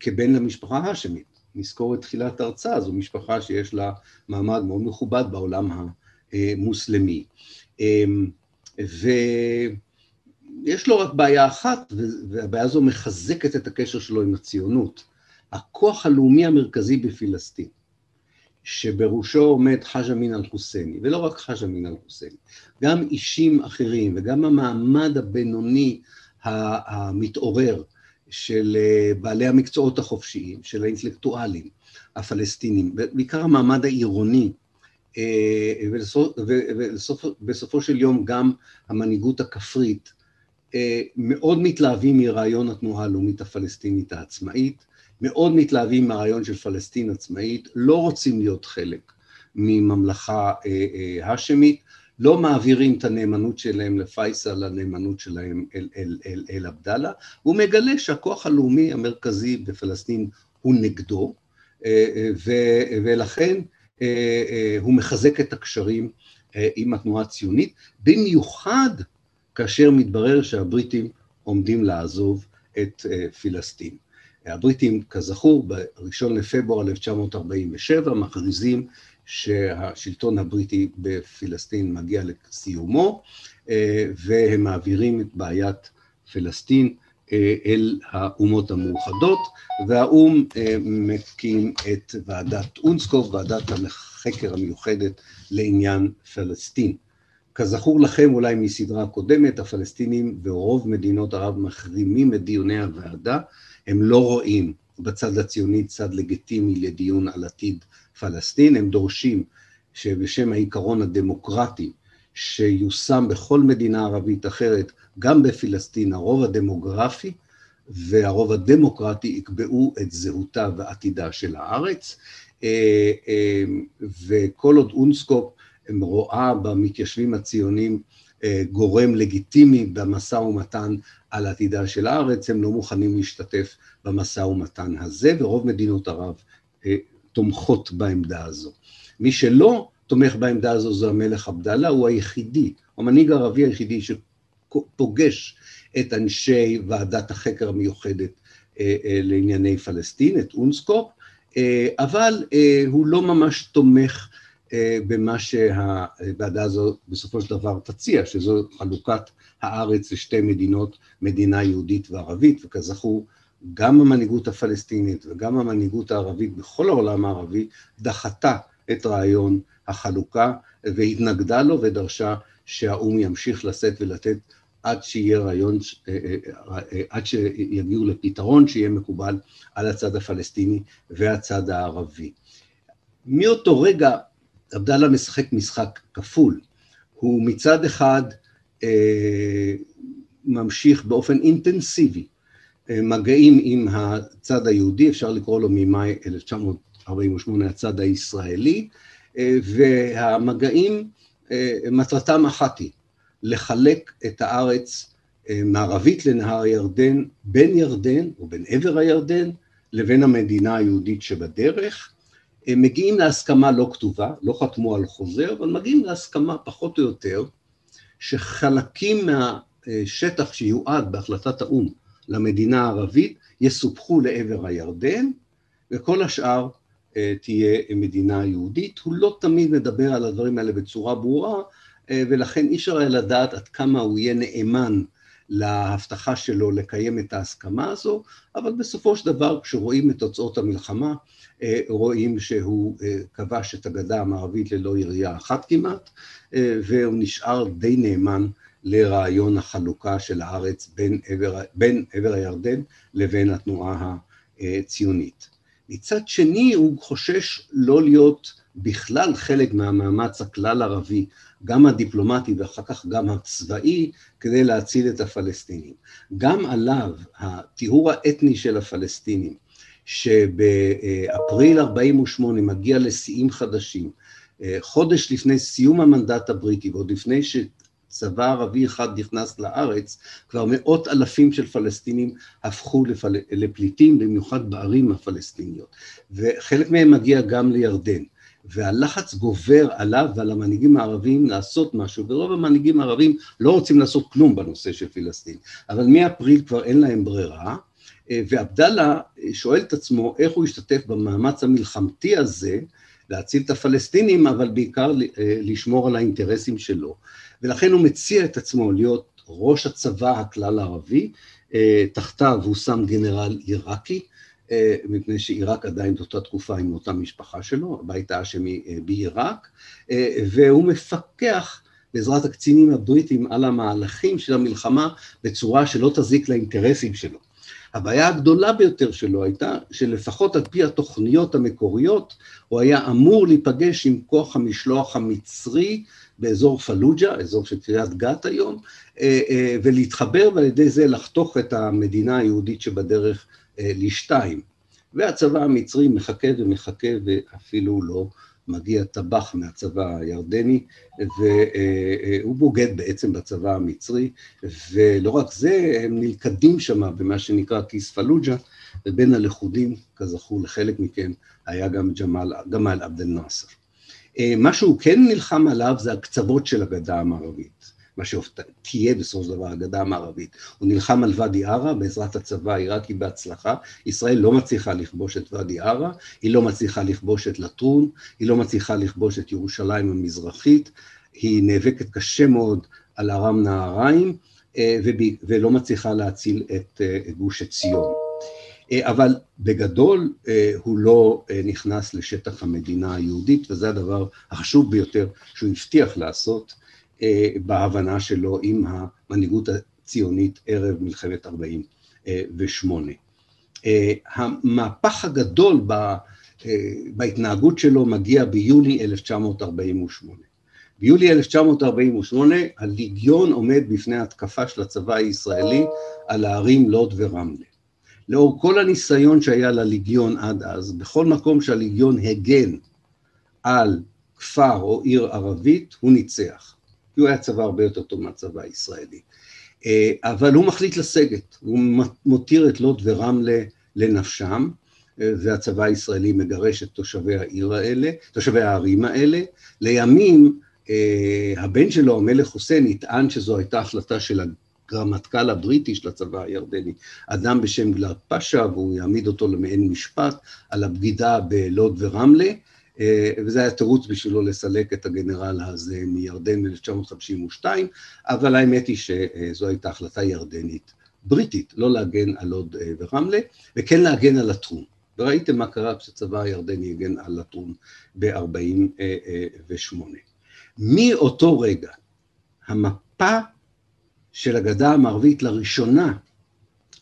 כבן למשפחה האשמית. נזכור את תחילת ההרצאה, זו משפחה שיש לה מעמד מאוד מכובד בעולם המוסלמי. ו... יש לו רק בעיה אחת, והבעיה הזו מחזקת את הקשר שלו עם הציונות. הכוח הלאומי המרכזי בפלסטין, שבראשו עומד חאג' אמין אל-חוסייני, ולא רק חאג' אמין אל-חוסייני, גם אישים אחרים וגם המעמד הבינוני המתעורר של אה, בעלי המקצועות החופשיים, של האינטלקטואלים הפלסטינים, בעיקר המעמד העירוני ובסופו של יום גם המנהיגות הכפרית מאוד מתלהבים מרעיון התנועה הלאומית הפלסטינית העצמאית, מאוד מתלהבים מהרעיון של פלסטין עצמאית, לא רוצים להיות חלק מממלכה האשמית, לא מעבירים את הנאמנות שלהם לפייסל, הנאמנות שלהם אל, אל, אל, אל עבדאללה, הוא מגלה שהכוח הלאומי המרכזי בפלסטין הוא נגדו, ו, ולכן הוא מחזק את הקשרים עם התנועה הציונית, במיוחד כאשר מתברר שהבריטים עומדים לעזוב את פלסטין. הבריטים, כזכור, ב-1 לפברואר 1947 מכריזים שהשלטון הבריטי בפלסטין מגיע לסיומו, והם מעבירים את בעיית פלסטין אל האומות המאוחדות, והאו"ם מקים את ועדת אונסקוף, ועדת החקר המיוחדת לעניין פלסטין. כזכור לכם אולי מסדרה קודמת, הפלסטינים ורוב מדינות ערב מחרימים את דיוני הוועדה, הם לא רואים בצד הציוני צד לגיטימי לדיון על עתיד פלסטין, הם דורשים שבשם העיקרון הדמוקרטי שיושם בכל מדינה ערבית אחרת, גם בפלסטין, הרוב הדמוגרפי והרוב הדמוקרטי יקבעו את זהותה ועתידה של הארץ, אה, אה, וכל עוד אונסקופ רואה במתיישבים הציונים אה, גורם לגיטימי במשא ומתן על עתידה של הארץ, הם לא מוכנים להשתתף במשא ומתן הזה, ורוב מדינות ערב תומכות בעמדה הזו. מי שלא תומך בעמדה הזו זה המלך עבדאללה, הוא היחידי, המנהיג הערבי היחידי שפוגש את אנשי ועדת החקר המיוחדת אה, אה, לענייני פלסטין, את אונסקופ, אה, אבל הוא לא ממש תומך במה שהוועדה הזו בסופו של דבר תציע, שזו חלוקת הארץ לשתי מדינות, מדינה יהודית וערבית, וכזכור גם המנהיגות הפלסטינית וגם המנהיגות הערבית בכל העולם הערבי דחתה את רעיון החלוקה והתנגדה לו ודרשה שהאו"ם ימשיך לשאת ולתת עד שיהיה רעיון, אה, אה, אה, עד שיגיעו לפתרון שיהיה מקובל על הצד הפלסטיני והצד הערבי. מאותו רגע עבדאללה משחק משחק כפול, הוא מצד אחד ממשיך באופן אינטנסיבי מגעים עם הצד היהודי, אפשר לקרוא לו ממאי 1948 הצד הישראלי, והמגעים מטרתם אחת היא, לחלק את הארץ מערבית לנהר ירדן, בין ירדן או בין עבר הירדן לבין המדינה היהודית שבדרך. הם מגיעים להסכמה לא כתובה, לא חתמו על חוזה, אבל מגיעים להסכמה פחות או יותר שחלקים מהשטח שיועד בהחלטת האו"ם למדינה הערבית יסופחו לעבר הירדן, וכל השאר אה, תהיה מדינה יהודית. הוא לא תמיד מדבר על הדברים האלה בצורה ברורה, אה, ולכן אי אפשר היה לדעת עד כמה הוא יהיה נאמן להבטחה שלו לקיים את ההסכמה הזו, אבל בסופו של דבר כשרואים את תוצאות המלחמה, אה, רואים שהוא כבש את הגדה המערבית ללא ירייה אחת כמעט, והוא נשאר די נאמן לרעיון החלוקה של הארץ בין עבר, בין עבר הירדן לבין התנועה הציונית. מצד שני הוא חושש לא להיות בכלל חלק מהמאמץ הכלל ערבי, גם הדיפלומטי ואחר כך גם הצבאי, כדי להציל את הפלסטינים. גם עליו הטיהור האתני של הפלסטינים, שבאפריל 48' מגיע לשיאים חדשים, חודש לפני סיום המנדט הבריטי ועוד לפני צבא ערבי אחד נכנס לארץ, כבר מאות אלפים של פלסטינים הפכו לפל... לפליטים, במיוחד בערים הפלסטיניות, וחלק מהם מגיע גם לירדן. והלחץ גובר עליו ועל המנהיגים הערבים לעשות משהו, ורוב המנהיגים הערבים לא רוצים לעשות כלום בנושא של פלסטין, אבל מאפריל כבר אין להם ברירה, ועבדאללה שואל את עצמו איך הוא ישתתף במאמץ המלחמתי הזה להציל את הפלסטינים, אבל בעיקר לשמור על האינטרסים שלו. ולכן הוא מציע את עצמו להיות ראש הצבא הכלל הערבי, אה, תחתיו הוא שם גנרל עיראקי, אה, מפני שעיראק עדיין באותה תקופה עם אותה משפחה שלו, הבית האשמי אה, בעיראק, והוא מפקח בעזרת הקצינים הבריטים על המהלכים של המלחמה בצורה שלא תזיק לאינטרסים שלו. הבעיה הגדולה ביותר שלו הייתה שלפחות על פי התוכניות המקוריות, הוא היה אמור להיפגש עם כוח המשלוח המצרי באזור פלוג'ה, אזור של קריית גת היום, אה, אה, ולהתחבר ועל ידי זה לחתוך את המדינה היהודית שבדרך אה, לשתיים. והצבא המצרי מחכה ומחכה ואפילו לא מגיע טבח מהצבא הירדני, והוא בוגד בעצם בצבא המצרי, ולא רק זה, הם נלכדים שם במה שנקרא כיס פלוג'ה, ובין הלכודים, כזכור לחלק מכם, היה גם ג'מאל, גמל עבד אל-נאצר. מה שהוא כן נלחם עליו זה הקצוות של הגדה המערבית. מה שתהיה בסופו של דבר הגדה המערבית. הוא נלחם על ואדי ערה בעזרת הצבא העיראקי בהצלחה. ישראל לא מצליחה לכבוש את ואדי ערה, היא לא מצליחה לכבוש את לטרון, היא לא מצליחה לכבוש את ירושלים המזרחית, היא נאבקת קשה מאוד על ארם נהריים, אה, ולא מצליחה להציל את אה, גוש עציון. אה, אבל בגדול הוא לא נכנס לשטח המדינה היהודית, וזה הדבר החשוב ביותר שהוא הבטיח לעשות. אה, בהבנה שלו עם המנהיגות הציונית ערב מלחמת 48. אה, המהפך הגדול אה, בהתנהגות שלו מגיע ביולי 1948. ביולי 1948 הליגיון עומד בפני התקפה של הצבא הישראלי על הערים לוד ורמלה. לאור כל הניסיון שהיה לליגיון עד אז, בכל מקום שהליגיון הגן על כפר או עיר ערבית, הוא ניצח. כי הוא היה צבא הרבה יותר טוב מהצבא הישראלי. אה, אבל הוא מחליט לסגת, הוא מותיר את לוד ורמלה לנפשם, אה, והצבא הישראלי מגרש את תושבי העיר האלה, תושבי הערים האלה. לימים אה, הבן שלו, המלך חוסיין, נטען שזו הייתה החלטה של הרמטכ"ל הבריטי של הצבא הירדני, אדם בשם גלעד פאשה, והוא יעמיד אותו למעין משפט על הבגידה בלוד ורמלה. אה, וזה היה תירוץ בשבילו לסלק את הגנרל הזה מירדן ב-1952, אבל האמת היא שזו הייתה החלטה ירדנית בריטית, לא להגן על לוד אה, ורמלה, וכן להגן על לטרון. וראיתם מה קרה כשהצבא הירדני הגן על לטרון ב-48'. מאותו רגע, המפה של הגדה המערבית לראשונה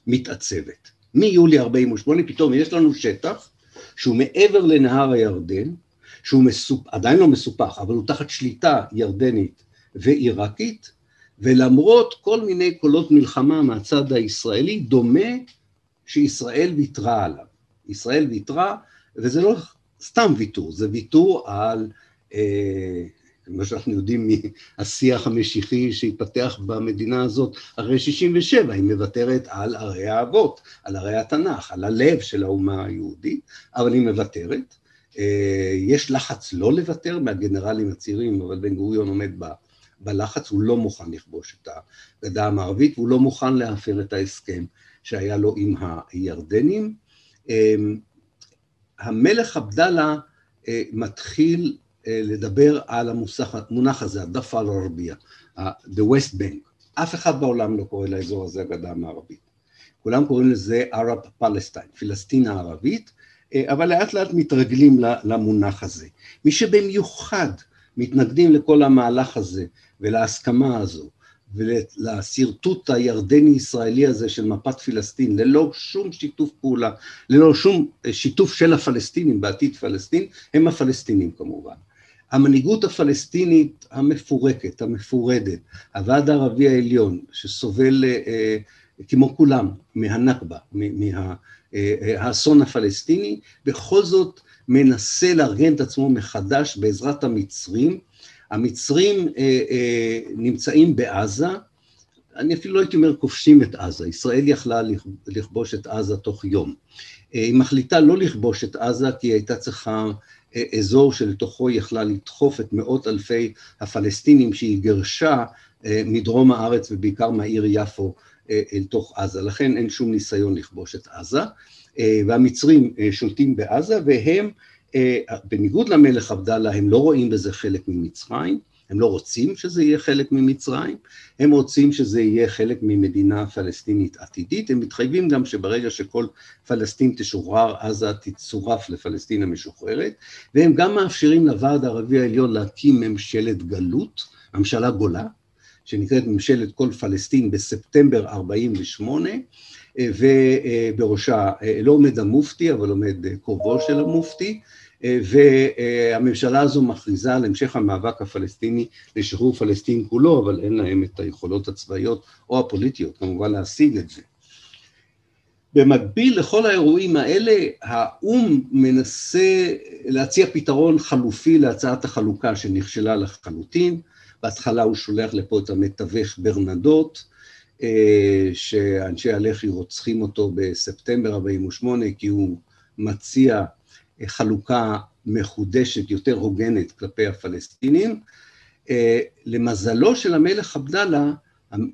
מתעצבת. מיולי 48' פתאום יש לנו שטח שהוא מעבר לנהר הירדן, שהוא מסופ... עדיין לא מסופח, אבל הוא תחת שליטה ירדנית ועיראקית, ולמרות כל מיני קולות מלחמה מהצד הישראלי, דומה שישראל ויתרה עליו. ישראל ויתרה, וזה לא סתם ויתור, זה ויתור על אה, מה שאנחנו יודעים מהשיח המשיחי שהתפתח במדינה הזאת אחרי 67, היא מוותרת על ערי האבות, על ערי התנ"ך, על הלב של האומה היהודית, אבל היא מוותרת. אה, יש לחץ לא לוותר מהגנרלים הצעירים, אבל בן גוריון עומד ב, בלחץ, הוא לא מוכן לכבוש את הגדה המערבית, והוא לא מוכן להפר את ההסכם שהיה לו עם הירדנים. אה, המלך עבדאללה אה, מתחיל לדבר על המונח הזה, הדף על ערבייה, the West Bank. אף אחד בעולם לא קורא לאזור הזה הגדה המערבית. כולם קוראים לזה Arab Palestine, פלסטין הערבית, אה, אבל לאט לאט מתרגלים למונח הזה. מי שבמיוחד מתנגדים לכל המהלך הזה ולהסכמה הזו ולשרטוט הירדני-ישראלי הזה של מפת פלסטין, ללא שום שיתוף פעולה, ללא שום אה, שיתוף של הפלסטינים בעתיד פלסטין, הם הפלסטינים כמובן. המנהיגות הפלסטינית המפורקת, המפורדת, הוועד הערבי העליון, שסובל אה, כמו כולם מהנכבה, מה, אה, אה, הפלסטיני, בכל זאת מנסה לארגן את עצמו מחדש בעזרת המצרים. המצרים אה, נמצאים בעזה, אני אפילו לא הייתי אומר כובשים את עזה, ישראל יכלה לכבוש את עזה תוך יום. היא מחליטה לא לכבוש את עזה כי היא הייתה צריכה אזור שלתוכו יכלה לדחוף את מאות אלפי הפלסטינים שהיא גרשה מדרום הארץ ובעיקר מהעיר יפו אה, אל תוך עזה, לכן אין שום ניסיון לכבוש את עזה, אה, והמצרים אה, שולטים בעזה והם, בניגוד למלך עבדאללה, הם לא רואים בזה חלק ממצרים, הם לא רוצים שזה יהיה חלק ממצרים, הם רוצים שזה יהיה חלק ממדינה פלסטינית עתידית, הם מתחייבים גם שברגע שכל פלסטין תשוחרר, עזה תצורף לפלסטין המשוחררת, והם גם מאפשרים לוועד הערבי העליון להקים ממשלת גלות, ממשלה גולה, שנקראת ממשלת כל פלסטין בספטמבר 48', ובראשה לא עומד המופתי, אבל עומד קרובו של המופתי, והממשלה הזו מכריזה על המשך המאבק הפלסטיני לשחרור פלסטין כולו, אבל אין להם את היכולות הצבאיות או הפוליטיות, כמובן להשיג את זה. במקביל לכל האירועים האלה, האו"ם מנסה להציע פתרון חלופי להצעת החלוקה שנכשלה לחלוטין. בהתחלה הוא שולח לפה את המתווך ברנדוט, אה, שאנשי הלח"י רוצחים אותו בספטמבר 48' כי הוא מציע חלוקה מחודשת, יותר הוגנת כלפי הפלסטינים. אה, למזלו של המלך עבדאללה,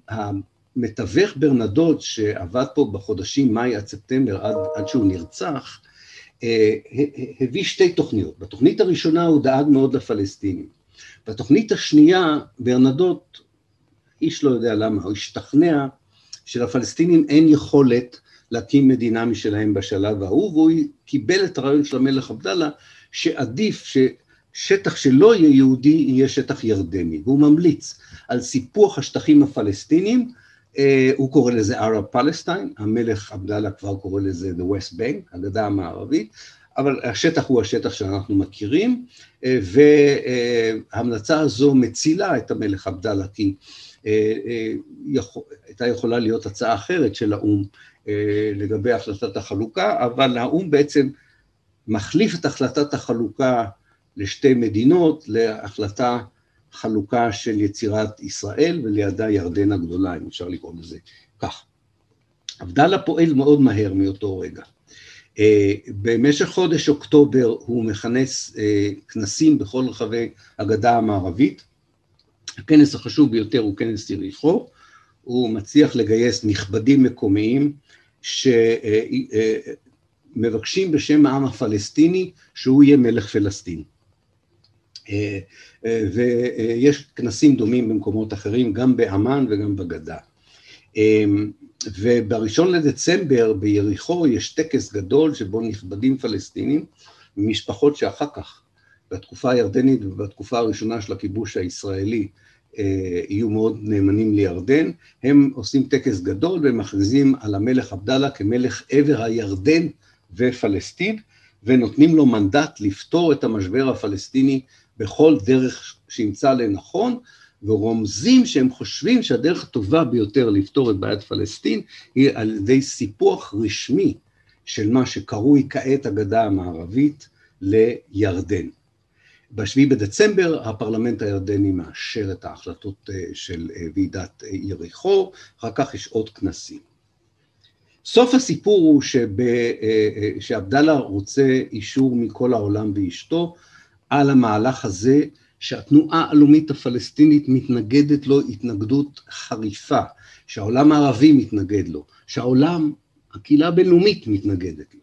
המתווך ברנדות שעבד פה בחודשים מאי עד ספטמבר, עד, עד שהוא נרצח, אה, הביא שתי תוכניות. בתוכנית הראשונה הוא דאג מאוד לפלסטינים. בתוכנית השנייה, ברנדות, איש לא יודע למה, הוא השתכנע שלפלסטינים אין יכולת להקים מדינה משלהם בשלב ההוא, והוא קיבל את הרעיון של המלך עבדאללה, שעדיף ששטח שלא יהיה יהודי יהיה שטח ירדני, והוא ממליץ על סיפוח השטחים הפלסטינים, אה, הוא קורא לזה Arab Palestine, המלך עבדאללה כבר קורא לזה The West Bank, הגדה המערבית, אבל השטח הוא השטח שאנחנו מכירים, אה, וההמלצה הזו מצילה את המלך עבדאללה, כי אה, הייתה יכולה להיות הצעה אחרת של האו"ם לגבי החלטת החלוקה, אבל האו"ם בעצם מחליף את החלטת החלוקה לשתי מדינות להחלטה חלוקה של יצירת ישראל ולידה ירדן הגדולה, אם אפשר לקרוא לזה כך. עבדאללה פועל מאוד מהר מאותו רגע. אה, במשך חודש אוקטובר הוא מכנס אה, כנסים בכל רחבי הגדה המערבית. הכנס החשוב ביותר הוא כנס יריחו, הוא מצליח לגייס נכבדים מקומיים שמבקשים אה, בשם העם הפלסטיני שהוא יהיה מלך פלסטין. ויש כנסים דומים במקומות אחרים, גם באמ"ן וגם בגדה. ובראשון לדצמבר ביריחו יש טקס גדול שבו נכבדים פלסטינים ממשפחות שאחר כך, בתקופה הירדנית ובתקופה הראשונה של הכיבוש הישראלי, אה, יהיו מאוד נאמנים לירדן, הם עושים טקס גדול ומכריזים על המלך עבדאללה כמלך עבר הירדן ופלסטין, ונותנים לו מנדט לפתור את המשבר הפלסטיני בכל דרך שימצא לנכון, ורומזים שהם חושבים שהדרך הטובה ביותר לפתור את בעיית פלסטין היא על ידי סיפוח רשמי של מה שקרוי כעת הגדה המערבית לירדן. ב-7 בדצמבר הפרלמנט הירדני מאשר את ההחלטות אה, של אה, ועידת אה, יריחו, אחר כך יש עוד כנסים. סוף הסיפור הוא שעבדאללה רוצה אישור מכל העולם ואשתו על המהלך הזה שהתנועה הלאומית הפלסטינית מתנגדת לו התנגדות חריפה, שהעולם הערבי מתנגד לו, שהעולם, הקהילה הבינלאומית מתנגדת לו.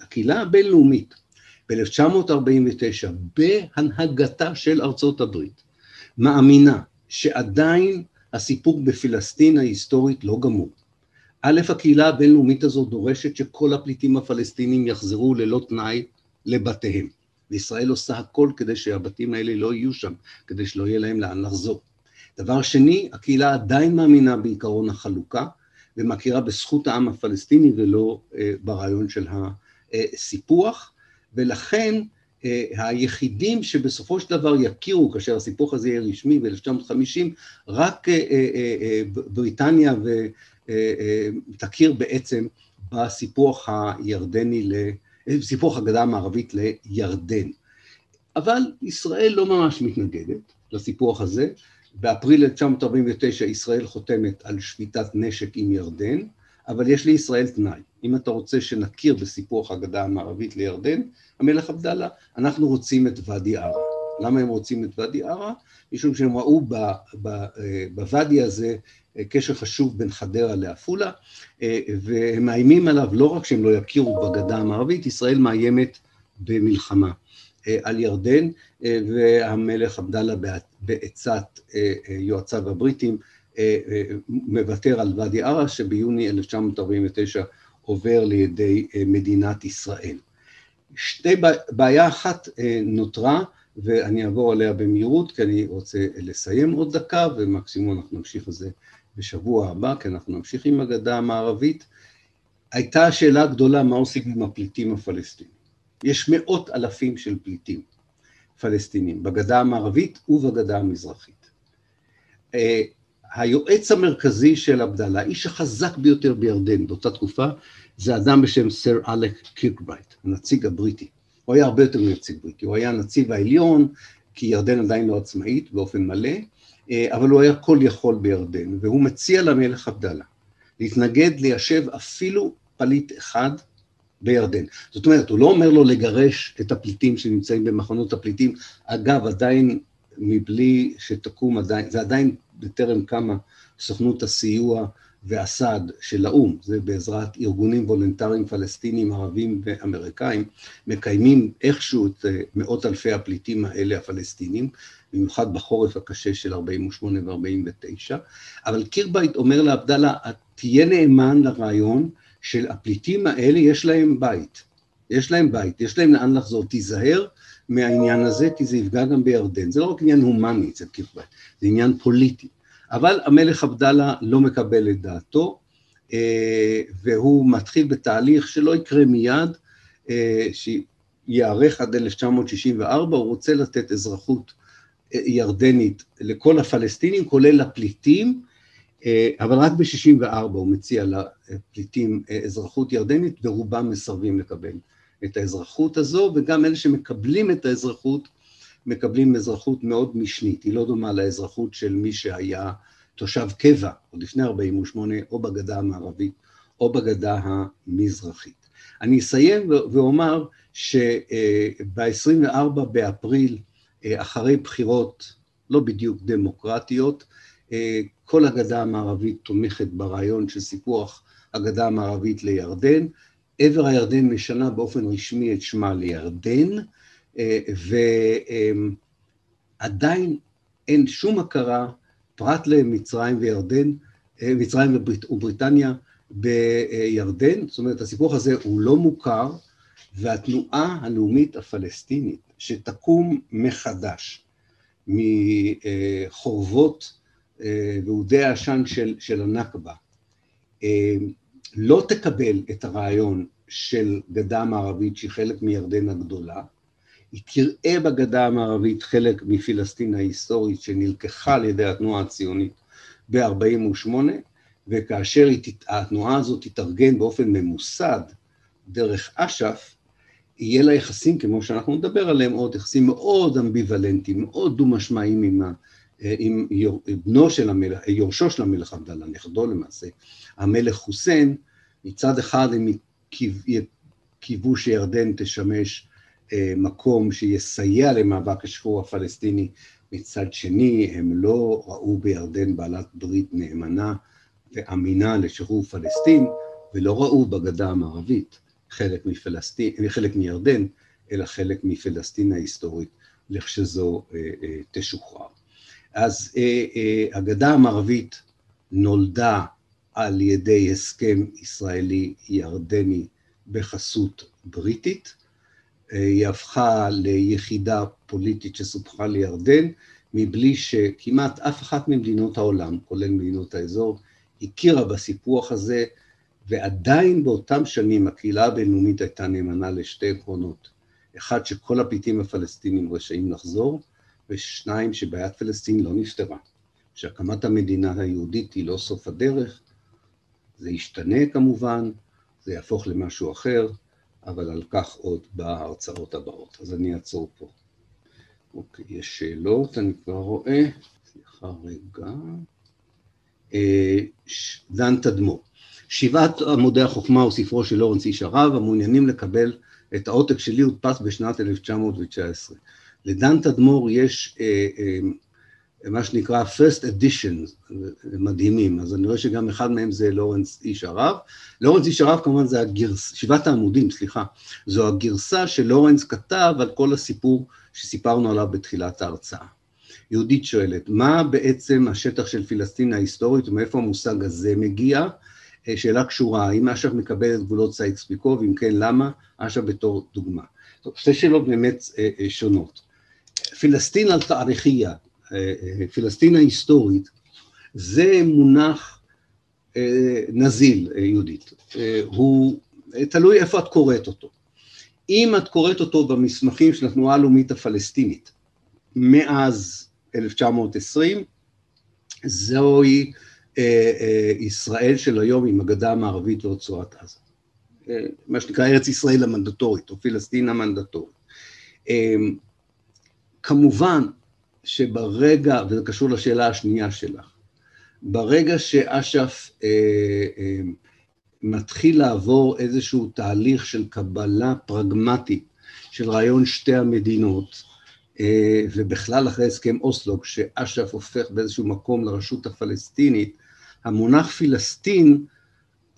הקהילה הבינלאומית ב-1949 בהנהגתה של ארצות הברית מאמינה שעדיין הסיפור בפלסטין ההיסטורית לא גמור. א', הקהילה הבינלאומית הזאת דורשת שכל הפליטים הפלסטינים יחזרו ללא תנאי לבתיהם. וישראל עושה הכל כדי שהבתים האלה לא יהיו שם, כדי שלא יהיה להם לאן לחזור. דבר שני, הקהילה עדיין מאמינה בעיקרון החלוקה, ומכירה בזכות העם הפלסטיני ולא אה, ברעיון של הסיפוח, ולכן אה, היחידים שבסופו של דבר יכירו, כאשר הסיפוח הזה יהיה רשמי ב-1950, רק אה, אה, בריטניה תכיר בעצם בסיפוח הירדני, סיפוח הגדה המערבית לירדן. אבל ישראל לא ממש מתנגדת לסיפוח הזה. באפריל 1949 ישראל חותמת על שביתת נשק עם ירדן, אבל יש לישראל תנאי. אם אתה רוצה שנכיר בסיפוח הגדה המערבית לירדן, המלך עבדאללה, אנחנו רוצים את ואדי ערה. למה הם רוצים את ואדי ערה? משום שהם ראו בוואדי הזה קשר חשוב בין חדרה לעפולה, והם מאיימים עליו לא רק שהם לא יכירו בגדה המערבית, ישראל מאיימת במלחמה על ירדן, והמלך עבדאללה בעצת יועציו הבריטים מוותר על ואדי ערה, שביוני 1949 עובר לידי מדינת ישראל. שתי בעיה אחת נותרה, ואני אעבור עליה במהירות, כי אני רוצה לסיים עוד דקה, ומקסימום אנחנו נמשיך על זה בשבוע הבא, כי אנחנו נמשיך עם הגדה המערבית, הייתה שאלה גדולה מה עושים עם הפליטים הפלסטינים. יש מאות אלפים של פליטים פלסטינים בגדה המערבית ובגדה המזרחית. היועץ המרכזי של עבדאללה, האיש החזק ביותר בירדן באותה תקופה, זה אדם בשם סר אלק קירקברייט, הנציג הבריטי. הוא היה הרבה יותר מנציג בריטי, הוא היה הנציב העליון, כי ירדן עדיין לא עצמאית באופן מלא, אה, אבל הוא היה כל יכול בירדן, והוא מציע למלך עבדאללה להתנגד ליישב אפילו פליט אחד בירדן. זאת אומרת, הוא לא אומר לו לגרש את הפליטים שנמצאים במחנות הפליטים, אגב, עדיין מבלי שתקום עדיין, זה עדיין בטרם קמה סוכנות הסיוע והסעד של האו"ם, זה בעזרת ארגונים וולונטריים פלסטינים, ערבים ואמריקאים, מקיימים איכשהו את אה, מאות אלפי הפליטים האלה הפלסטינים, במיוחד בחורף הקשה של 48' ו-49', אבל קירקברייד אומר לעבדאללה, תהיה נאמן לרעיון של הפליטים האלה, יש להם בית, יש להם בית, יש להם לאן לחזור, תיזהר מהעניין הזה, כי זה יפגע גם בירדן. זה לא רק עניין הומני אצל קירקברייד, זה עניין פוליטי. אבל המלך עבדאללה לא מקבל את דעתו, אה, והוא מתחיל בתהליך שלא יקרה מיד, אה, שיארך עד 1964, הוא רוצה לתת אזרחות אה, ירדנית לכל הפלסטינים, כולל לפליטים, אבל רק ב-64 הוא מציע לפליטים אזרחות ירדנית, ורובם מסרבים לקבל את האזרחות הזו, וגם אלה שמקבלים את האזרחות, מקבלים אזרחות מאוד משנית, היא לא דומה לאזרחות של מי שהיה תושב קבע, עוד לפני 48', או בגדה המערבית או בגדה המזרחית. אני אסיים ואומר שב-24 באפריל, אה, אחרי בחירות לא בדיוק דמוקרטיות, אה, כל הגדה המערבית תומכת ברעיון של סיפוח הגדה המערבית לירדן. עבר הירדן משנה באופן רשמי את שמה לירדן, אה, ועדיין אין שום הכרה, פרט למצרים וירדן, אה, מצרים וברית, ובריטניה בירדן, זאת אומרת הסיפור הזה הוא לא מוכר, והתנועה הלאומית הפלסטינית שתקום מחדש מחורבות אה, ואודי העשן של, של הנכבה, לא תקבל את הרעיון של גדה מערבית שהיא חלק מירדן הגדולה, היא תראה בגדה המערבית חלק מפלסטין ההיסטורית שנלקחה על ידי התנועה הציונית ב-48', וכאשר התנועה הזאת תתארגן באופן ממוסד דרך אש"ף, יהיה לה יחסים, כמו שאנחנו נדבר עליהם עוד, יחסים מאוד אמביוולנטיים, מאוד דו-משמעיים עם, עם בנו של המלך, יורשו של המלך עבדאללה, נכדו למעשה, המלך חוסיין, מצד אחד הם קיוו שירדן תשמש אה, מקום שיסייע למאבק השחרור הפלסטיני, מצד שני הם לא ראו בירדן בעלת ברית נאמנה ואמינה לשחרור פלסטין, ולא ראו בגדה המערבית חלק, מפלסטין, חלק מירדן, אלא חלק מפלסטין ההיסטורית, לכשזו אה, אה, תשוחרר. אז הגדה המערבית נולדה על ידי הסכם ישראלי-ירדני בחסות בריטית, היא הפכה ליחידה פוליטית שסופחה לירדן, מבלי שכמעט אף אחת ממדינות העולם, כולל מדינות האזור, הכירה בסיפוח הזה, ועדיין באותם שנים הקהילה הבינלאומית הייתה נאמנה לשתי עקרונות. אחד, שכל הפליטים הפלסטינים רשאים לחזור, ושניים, שבעיית פלסטין לא נפתרה. שהקמת המדינה היהודית היא לא סוף הדרך, זה ישתנה כמובן, זה יהפוך למשהו אחר, אבל על כך עוד בהרצאות הבאות. אז אני אעצור פה. אוקיי, יש שאלות, אני כבר רואה. סליחה רגע. אה, דן תדמור. שבעת עמודי החוכמה הוא ספרו של לורנס איש הרב, המעוניינים לקבל את העותק שלי הודפס בשנת 1919. לדן תדמור יש אה, אה, מה שנקרא first edition, מדהימים, אז אני רואה שגם אחד מהם זה לורנס איש ערב. לורנס איש ערב כמובן זה הגרסה, שבעת העמודים, סליחה, זו הגרסה שלורנס כתב על כל הסיפור שסיפרנו עליו בתחילת ההרצאה. יהודית שואלת, מה בעצם השטח של פלסטין ההיסטורית ומאיפה המושג הזה מגיע? אה, שאלה קשורה, האם אש"ף מקבל את גבולות סייקס פיקו, ואם כן, למה? אש"ף בתור דוגמה. שתי שאלות באמת אה, אה, שונות. פלסטין על תאריכייה, פלסטין ההיסטורית זה מונח אה, נזיל, אה, יהודית. אה, הוא תלוי איפה את קוראת אותו. אם את קוראת אותו במסמכים של התנועה הלאומית הפלסטינית מאז 1920, זוהי אה, אה, ישראל של היום עם הגדה המערבית ורצועת עזה. אה, מה שנקרא ארץ ישראל המנדטורית, או פלסטין המנדטורית. כמובן שברגע, וזה קשור לשאלה השנייה שלך, ברגע שאש"ף אה, אה, מתחיל לעבור איזשהו תהליך של קבלה פרגמטית של רעיון שתי המדינות, אה, ובכלל אחרי הסכם אוסלו, כשאש"ף הופך באיזשהו מקום לרשות הפלסטינית, המונח פלסטין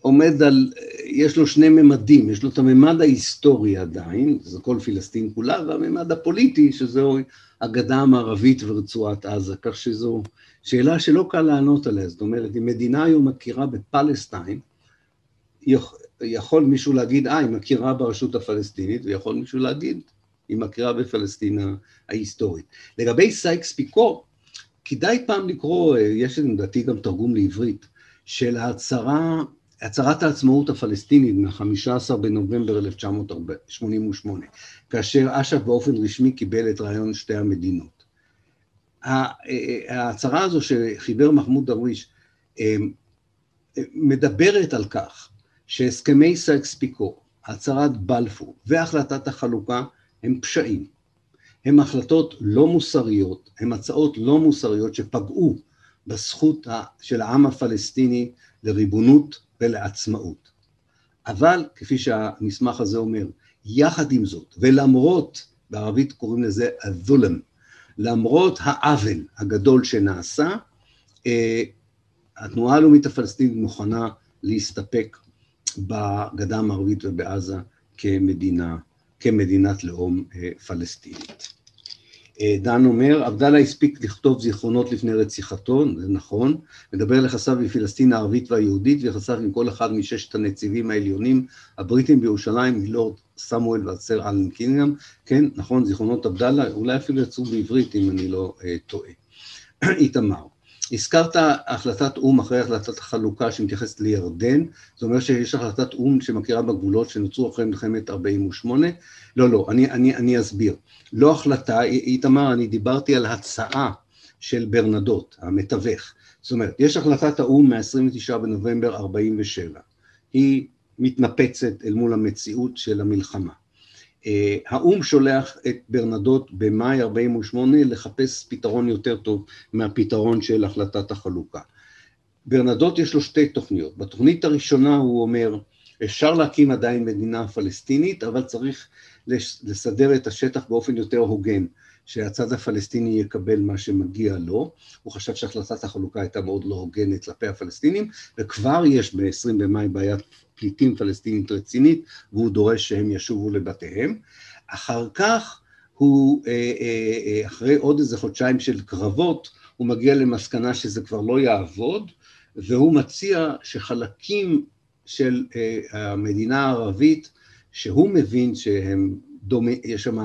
עומד על, יש לו שני ממדים, יש לו את הממד ההיסטורי עדיין, זה כל פלסטין כולה, והממד הפוליטי, שזהו הגדה המערבית ורצועת עזה, כך שזו שאלה שלא קל לענות עליה, זאת אומרת, אם מדינה היום מכירה בפלסטיין, יכול מישהו להגיד, אה, היא מכירה ברשות הפלסטינית, ויכול מישהו להגיד, היא מכירה בפלסטין ההיסטורית. לגבי סייקס פיקו, כדאי פעם לקרוא, יש לדעתי גם תרגום לעברית, של ההצהרה, הצהרת העצמאות הפלסטינית מה-15 בנובמבר 1988, כאשר אש"ף באופן רשמי קיבל את רעיון שתי המדינות. ההצהרה הזו שחיבר מחמוד דרוויש אה, מדברת על כך שהסכמי סייקס פיקו, הצהרת בלפור והחלטת החלוקה הם פשעים. הם החלטות לא מוסריות, הם הצעות לא מוסריות שפגעו בזכות של העם הפלסטיני לריבונות ולעצמאות. אבל, כפי שהמסמך הזה אומר, יחד עם זאת, ולמרות, בערבית קוראים לזה ה-dhulm, למרות העוול הגדול שנעשה, אה, התנועה הלאומית הפלסטינית מוכנה להסתפק בגדה המערבית ובעזה כמדינה, כמדינת לאום אה, פלסטינית. אה, דן אומר, עבדאללה הספיק לכתוב זיכרונות לפני רציחתו, זה נכון, מדבר על יחסיו בפלסטין הערבית והיהודית ויחסיו עם כל אחד מששת הנציבים העליונים הבריטים בירושלים, מלורד סמואל והצר אלן קינגהם, כן, נכון, זיכרונות עבדאללה, אולי אפילו יצאו בעברית אם אני לא אה, טועה. [CLEARS THROAT] איתמר, הזכרת החלטת או"ם אחרי החלטת החלוקה שמתייחסת לירדן, זה אומר שיש החלטת או"ם שמכירה בגבולות שנוצרו אחרי מלחמת 48? לא, לא, אני, אני, אני אסביר. לא החלטה, איתמר, אני דיברתי על הצעה של ברנדות, המתווך. זאת אומרת, יש החלטת האו"ם מ-29 בנובמבר 47. היא מתנפצת אל מול המציאות של המלחמה. אה, האו"ם שולח את ברנדות במאי 48' לחפש פתרון יותר טוב מהפתרון של החלטת החלוקה. ברנדות יש לו שתי תוכניות. בתוכנית הראשונה הוא אומר, אפשר להקים עדיין מדינה פלסטינית, אבל צריך לסדר את השטח באופן יותר הוגן, שהצד הפלסטיני יקבל מה שמגיע לו. הוא חשב שהחלטת החלוקה הייתה מאוד לא הוגנת כלפי הפלסטינים, וכבר יש ב-20 במאי בעיית פליטים פלסטינית רצינית, והוא דורש שהם ישובו לבתיהם. אחר כך הוא, אה, אה, אה, אחרי עוד איזה חודשיים של קרבות, הוא מגיע למסקנה שזה כבר לא יעבוד, והוא מציע שחלקים של המדינה הערבית, שהוא מבין שהם דומי, יש שם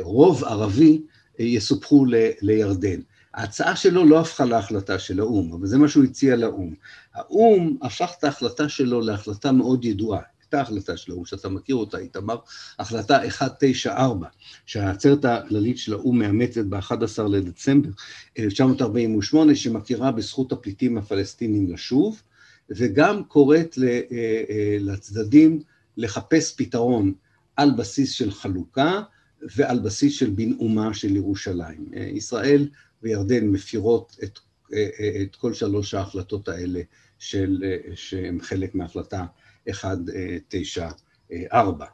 רוב ערבי, יסופחו לירדן. ההצעה שלו לא הפכה להחלטה של האו"ם, אבל זה מה שהוא הציע לאו"ם. האו"ם הפך את ההחלטה שלו להחלטה מאוד ידועה. הייתה החלטה של האו"ם, שאתה מכיר אותה, איתמר, החלטה 194, שהעצרת הכללית של האו"ם מאמצת ב-11 לדצמבר 1948, שמכירה בזכות הפליטים הפלסטינים לשוב, וגם קוראת אה, אה, לצדדים לחפש פתרון על בסיס של חלוקה ועל בסיס של בנאומה של ירושלים. אה, ישראל וירדן מפירות את, אה, אה, את כל שלוש ההחלטות האלה של, שהן חלק מהחלטה 194.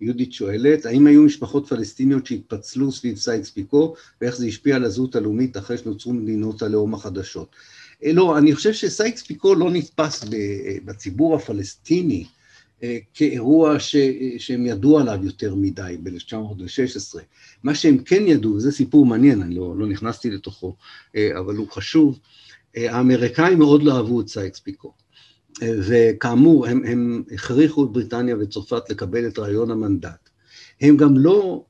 יהודית שואלת, האם היו משפחות פלסטיניות שהתפצלו סביב סייקס פיקו, ואיך זה השפיע על הזהות הלאומית אחרי שנוצרו מדינות הלאום החדשות? לא, אני חושב שסייקס פיקו לא נתפס בציבור הפלסטיני כאירוע ש, שהם ידעו עליו יותר מדי ב-1916. מה שהם כן ידעו, וזה סיפור מעניין, אני לא, לא נכנסתי לתוכו, אה, אבל הוא חשוב, אה, האמריקאים מאוד לא אהבו את סייקס פיקו. וכאמור, הם, הם הכריחו את בריטניה וצרפת לקבל את רעיון המנדט. הם גם לא,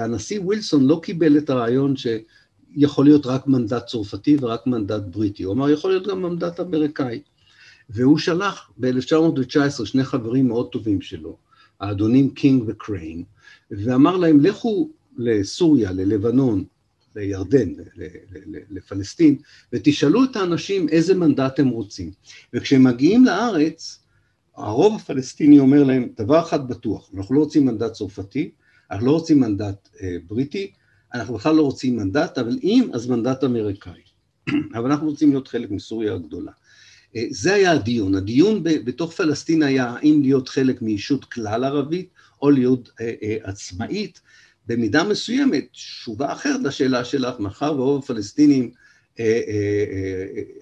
הנשיא ווילסון לא קיבל את הרעיון ש... יכול להיות רק מנדט צרפתי ורק מנדט בריטי, הוא אמר יכול להיות גם מנדט אמריקאי. והוא שלח ב-1919 שני חברים מאוד טובים שלו, האדונים קינג וקריין, ואמר להם לכו לסוריה, ללבנון, לירדן, לפלסטין, ותשאלו את האנשים איזה מנדט הם רוצים. וכשהם מגיעים לארץ, הרוב הפלסטיני אומר להם, דבר אחד בטוח, אנחנו לא רוצים מנדט צרפתי, אנחנו לא רוצים מנדט אה, בריטי, אנחנו בכלל לא רוצים מנדט, אבל אם, אז מנדט אמריקאי. [CLEARS THROAT] אבל אנחנו רוצים להיות חלק מסוריה הגדולה. אה, זה היה הדיון. הדיון בתוך פלסטין היה האם להיות חלק מישות כלל ערבית או להיות אה, אה, עצמאית. במידה מסוימת, תשובה אחרת לשאלה שלך, מאחר ורוב הפלסטינים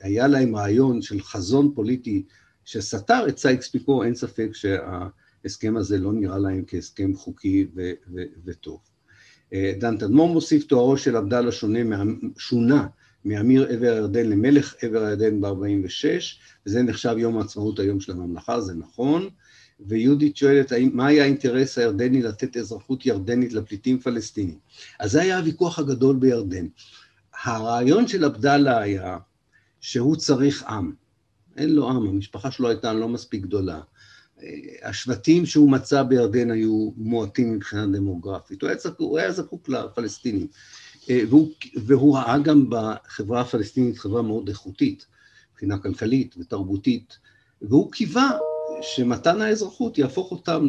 היה להם רעיון של חזון פוליטי שסתר את סייקס פיקו, אין ספק שההסכם הזה לא נראה להם כהסכם חוקי ו- ו- וטוב. דן תדמור מוסיף תוארו של עבדאללה שונה, שונה מאמיר עבר הירדן למלך עבר הירדן ב-46, וזה נחשב יום העצמאות היום של הממלכה, זה נכון. ויהודית שואלת, מה היה האינטרס הירדני לתת אזרחות ירדנית לפליטים פלסטינים? אז זה היה הוויכוח הגדול בירדן. הרעיון של עבדאללה היה שהוא צריך עם. אין לו עם, המשפחה שלו הייתה לא מספיק גדולה. השבטים שהוא מצא בירדן היו מועטים מבחינה דמוגרפית, הוא היה, זקוק, הוא היה זקוק לפלסטינים. אה, והוא, והוא ראה גם בחברה הפלסטינית חברה מאוד איכותית, מבחינה כלכלית ותרבותית, והוא קיווה שמתן האזרחות יהפוך אותם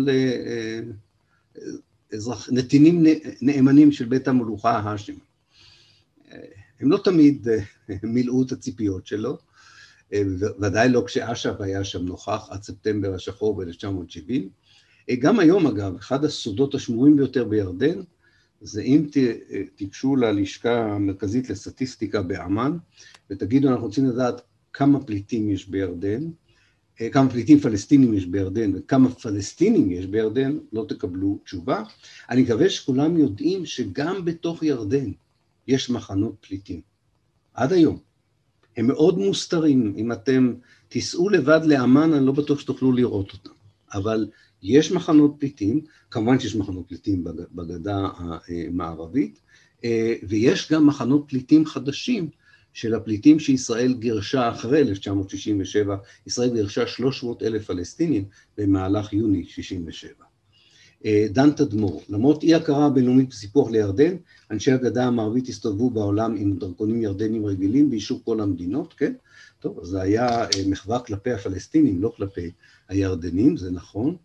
לנתינים אה, נאמנים של בית המלוכה ההאשם. אה, הם לא תמיד מילאו את הציפיות שלו, ודאי לא כשאש"ף היה שם נוכח עד ספטמבר השחור ב-1970. גם היום אגב, אחד הסודות השמורים ביותר בירדן זה אם תיגשו ללשכה המרכזית לסטטיסטיקה באמ"ן ותגידו אנחנו רוצים לדעת כמה פליטים יש בירדן, אה, כמה פליטים פלסטינים יש בירדן וכמה פלסטינים יש בירדן, לא תקבלו תשובה. אני מקווה שכולם יודעים שגם בתוך ירדן יש מחנות פליטים, עד היום. הם מאוד מוסתרים, אם אתם תיסעו לבד לאמ"ן אני לא בטוח שתוכלו לראות אותם, אבל יש מחנות פליטים, כמובן שיש מחנות פליטים בגדה המערבית, אה, ויש גם מחנות פליטים חדשים של הפליטים שישראל גירשה אחרי 1967, ישראל גירשה 300 אלף פלסטינים במהלך יוני 67. אה, דן תדמור, למרות אי הכרה בינלאומית בסיפוח לירדן, אנשי הגדה המערבית הסתובבו בעולם עם דרכונים ירדנים רגילים באישור כל המדינות, כן? טוב, זה היה אה, מחווה כלפי הפלסטינים, לא כלפי הירדנים, זה נכון.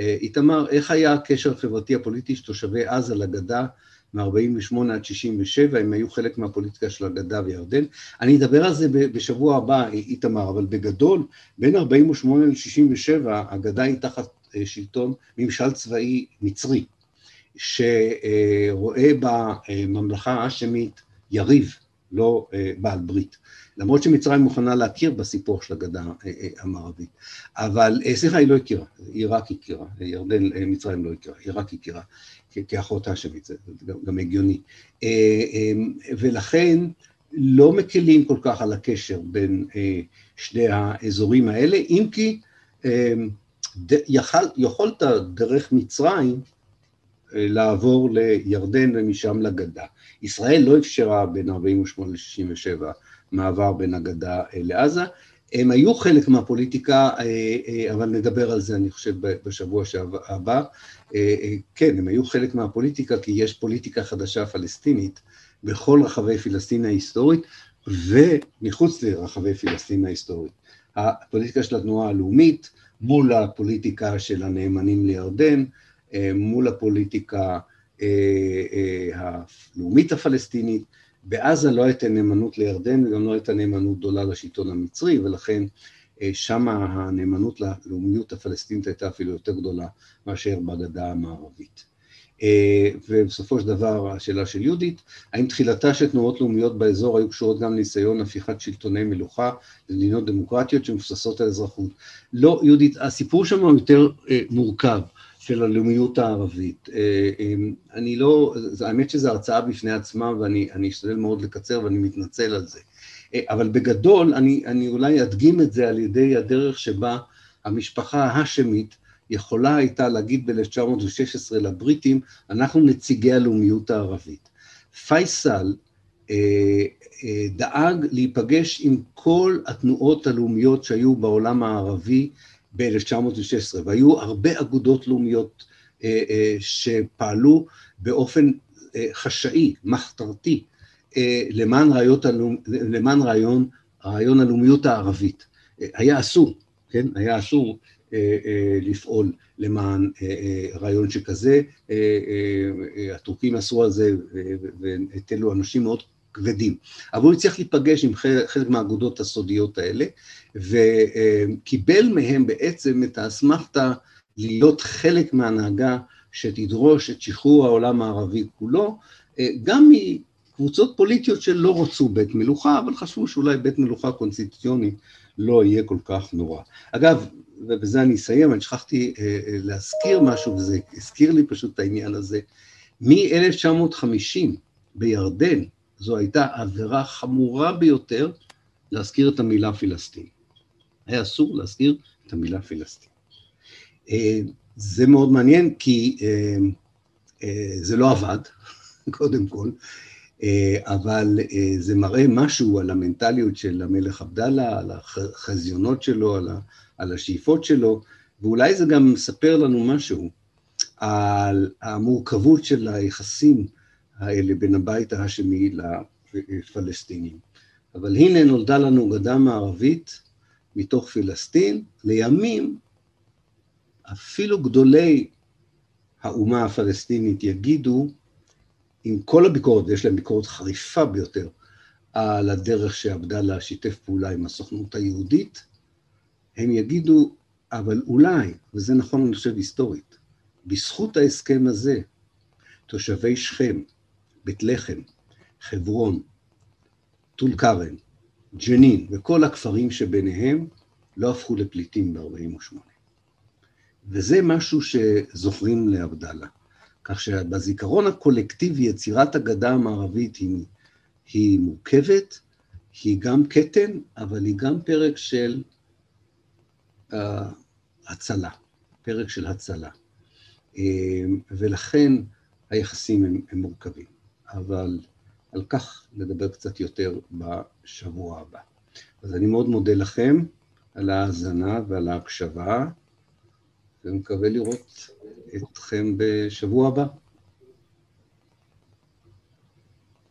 אה, איתמר, איך היה הקשר החברתי הפוליטי של תושבי עזה לגדה מ-48 עד 67, הם היו חלק מהפוליטיקה של הגדה וירדן. אני אדבר על זה בשבוע הבא, איתמר, אבל בגדול, בין 48 ל-67, הגדה היא תחת אה, שלטון ממשל צבאי מצרי, שרואה בממלכה האשמית יריב, לא אה, בעל ברית. למרות שמצרים מוכנה להכיר בסיפור של הגדה אה, אה, המערבית. אבל, אה, סליחה, היא לא הכירה, רק הכירה, ירדן, מצרים לא הכירה, רק הכירה כאחות האשמית, זה גם, הגיוני. ולכן לא מקלים כל כך על הקשר בין שני האזורים האלה, אם כי יכול, יכולת דרך מצרים לעבור לירדן ומשם לגדה. ישראל לא אפשרה בין 48 ל-67 מעבר בין הגדה אה, לעזה. הם היו חלק מהפוליטיקה, אה, אה, אבל נדבר על זה אני חושב בשבוע הבא. כן, הם היו חלק מהפוליטיקה כי יש פוליטיקה חדשה פלסטינית בכל רחבי פלסטין ההיסטורית ומחוץ לרחבי פלסטין ההיסטורית. הפוליטיקה של התנועה הלאומית מול הפוליטיקה של הנאמנים לירדן, מול הפוליטיקה הלאומית הפלסטינית, בעזה לא הייתה נאמנות לירדן וגם לא הייתה נאמנות גדולה לשלטון המצרי, ולכן אה, שם הנאמנות ללאומיות הפלסטינית הייתה אפילו יותר גדולה מאשר בגדה המערבית. אה, ובסופו של דבר השאלה של יהודית, האם תחילתה של תנועות לאומיות באזור היו קשורות גם לניסיון הפיכת שלטוני מלוכה למדינות דמוקרטיות שמבוססות על אזרחות? לא, יהודית, הסיפור שם הוא יותר אה, מורכב. של הלאומיות הערבית. אה, אמ, אני לא, האמת שזו הרצאה בפני עצמה ואני אשתדל מאוד לקצר ואני מתנצל על זה. אה, אבל בגדול אני, אני אולי אדגים את זה על ידי הדרך שבה המשפחה ההאשמית יכולה הייתה להגיד ב-1916 לבריטים, אנחנו נציגי הלאומיות הערבית. פייסל דאג להיפגש עם כל התנועות הלאומיות שהיו בעולם הערבי ב-1916, והיו הרבה אגודות לאומיות שפעלו באופן חשאי, מחתרתי, למען, הלאומ... למען רעיון, רעיון הלאומיות הערבית. היה אסור, כן? היה אסור לפעול למען רעיון שכזה. הטורקים עשו על זה והטלו אנשים מאוד כבדים. אבל הוא הצליח להיפגש עם חלק מהאגודות הסודיות האלה, וקיבל מהם בעצם את האסמכתה להיות חלק מהנהגה שתדרוש את שחרור העולם הערבי כולו, גם מקבוצות פוליטיות שלא רצו בית מלוכה, אבל חשבו שאולי בית מלוכה קונסטיטוציוני לא יהיה כל כך נורא. אגב, ובזה אני אסיים, אני שכחתי להזכיר משהו, וזה הזכיר לי פשוט את העניין הזה, מ-1950 בירדן, זו הייתה עבירה חמורה ביותר להזכיר את המילה פלסטין. היה אסור להזכיר את המילה פלסטין. זה מאוד מעניין, כי זה לא עבד, [LAUGHS] קודם כל, אבל זה מראה משהו על המנטליות של המלך עבדאללה, על החזיונות שלו, על, על השאיפות שלו, ואולי זה גם מספר לנו משהו על המורכבות של היחסים האלה בין הבית ההאשמי לפלסטינים. אבל הנה נולדה לנו גדה מערבית מתוך פלסטין, לימים אפילו גדולי האומה הפלסטינית יגידו, עם כל הביקורת, ויש להם ביקורת חריפה ביותר, על הדרך שעבדאללה שיתף פעולה עם הסוכנות היהודית, הם יגידו, אבל אולי, וזה נכון אני חושב היסטורית, בזכות ההסכם הזה, תושבי שכם, בית לחם, חברון, טול כרם, ג'נין וכל הכפרים שביניהם לא הפכו לפליטים ב-48'. וזה משהו שזוכרים לעבדאללה. כך שבזיכרון הקולקטיבי יצירת הגדה המערבית היא, היא מורכבת, היא גם כתם, אבל היא גם פרק של uh, הצלה, פרק של הצלה. Uh, ולכן היחסים הם, הם מורכבים. אבל על כך נדבר קצת יותר בשבוע הבא. אז אני מאוד מודה לכם על ההאזנה ועל ההקשבה. ומקווה לראות אתכם בשבוע הבא.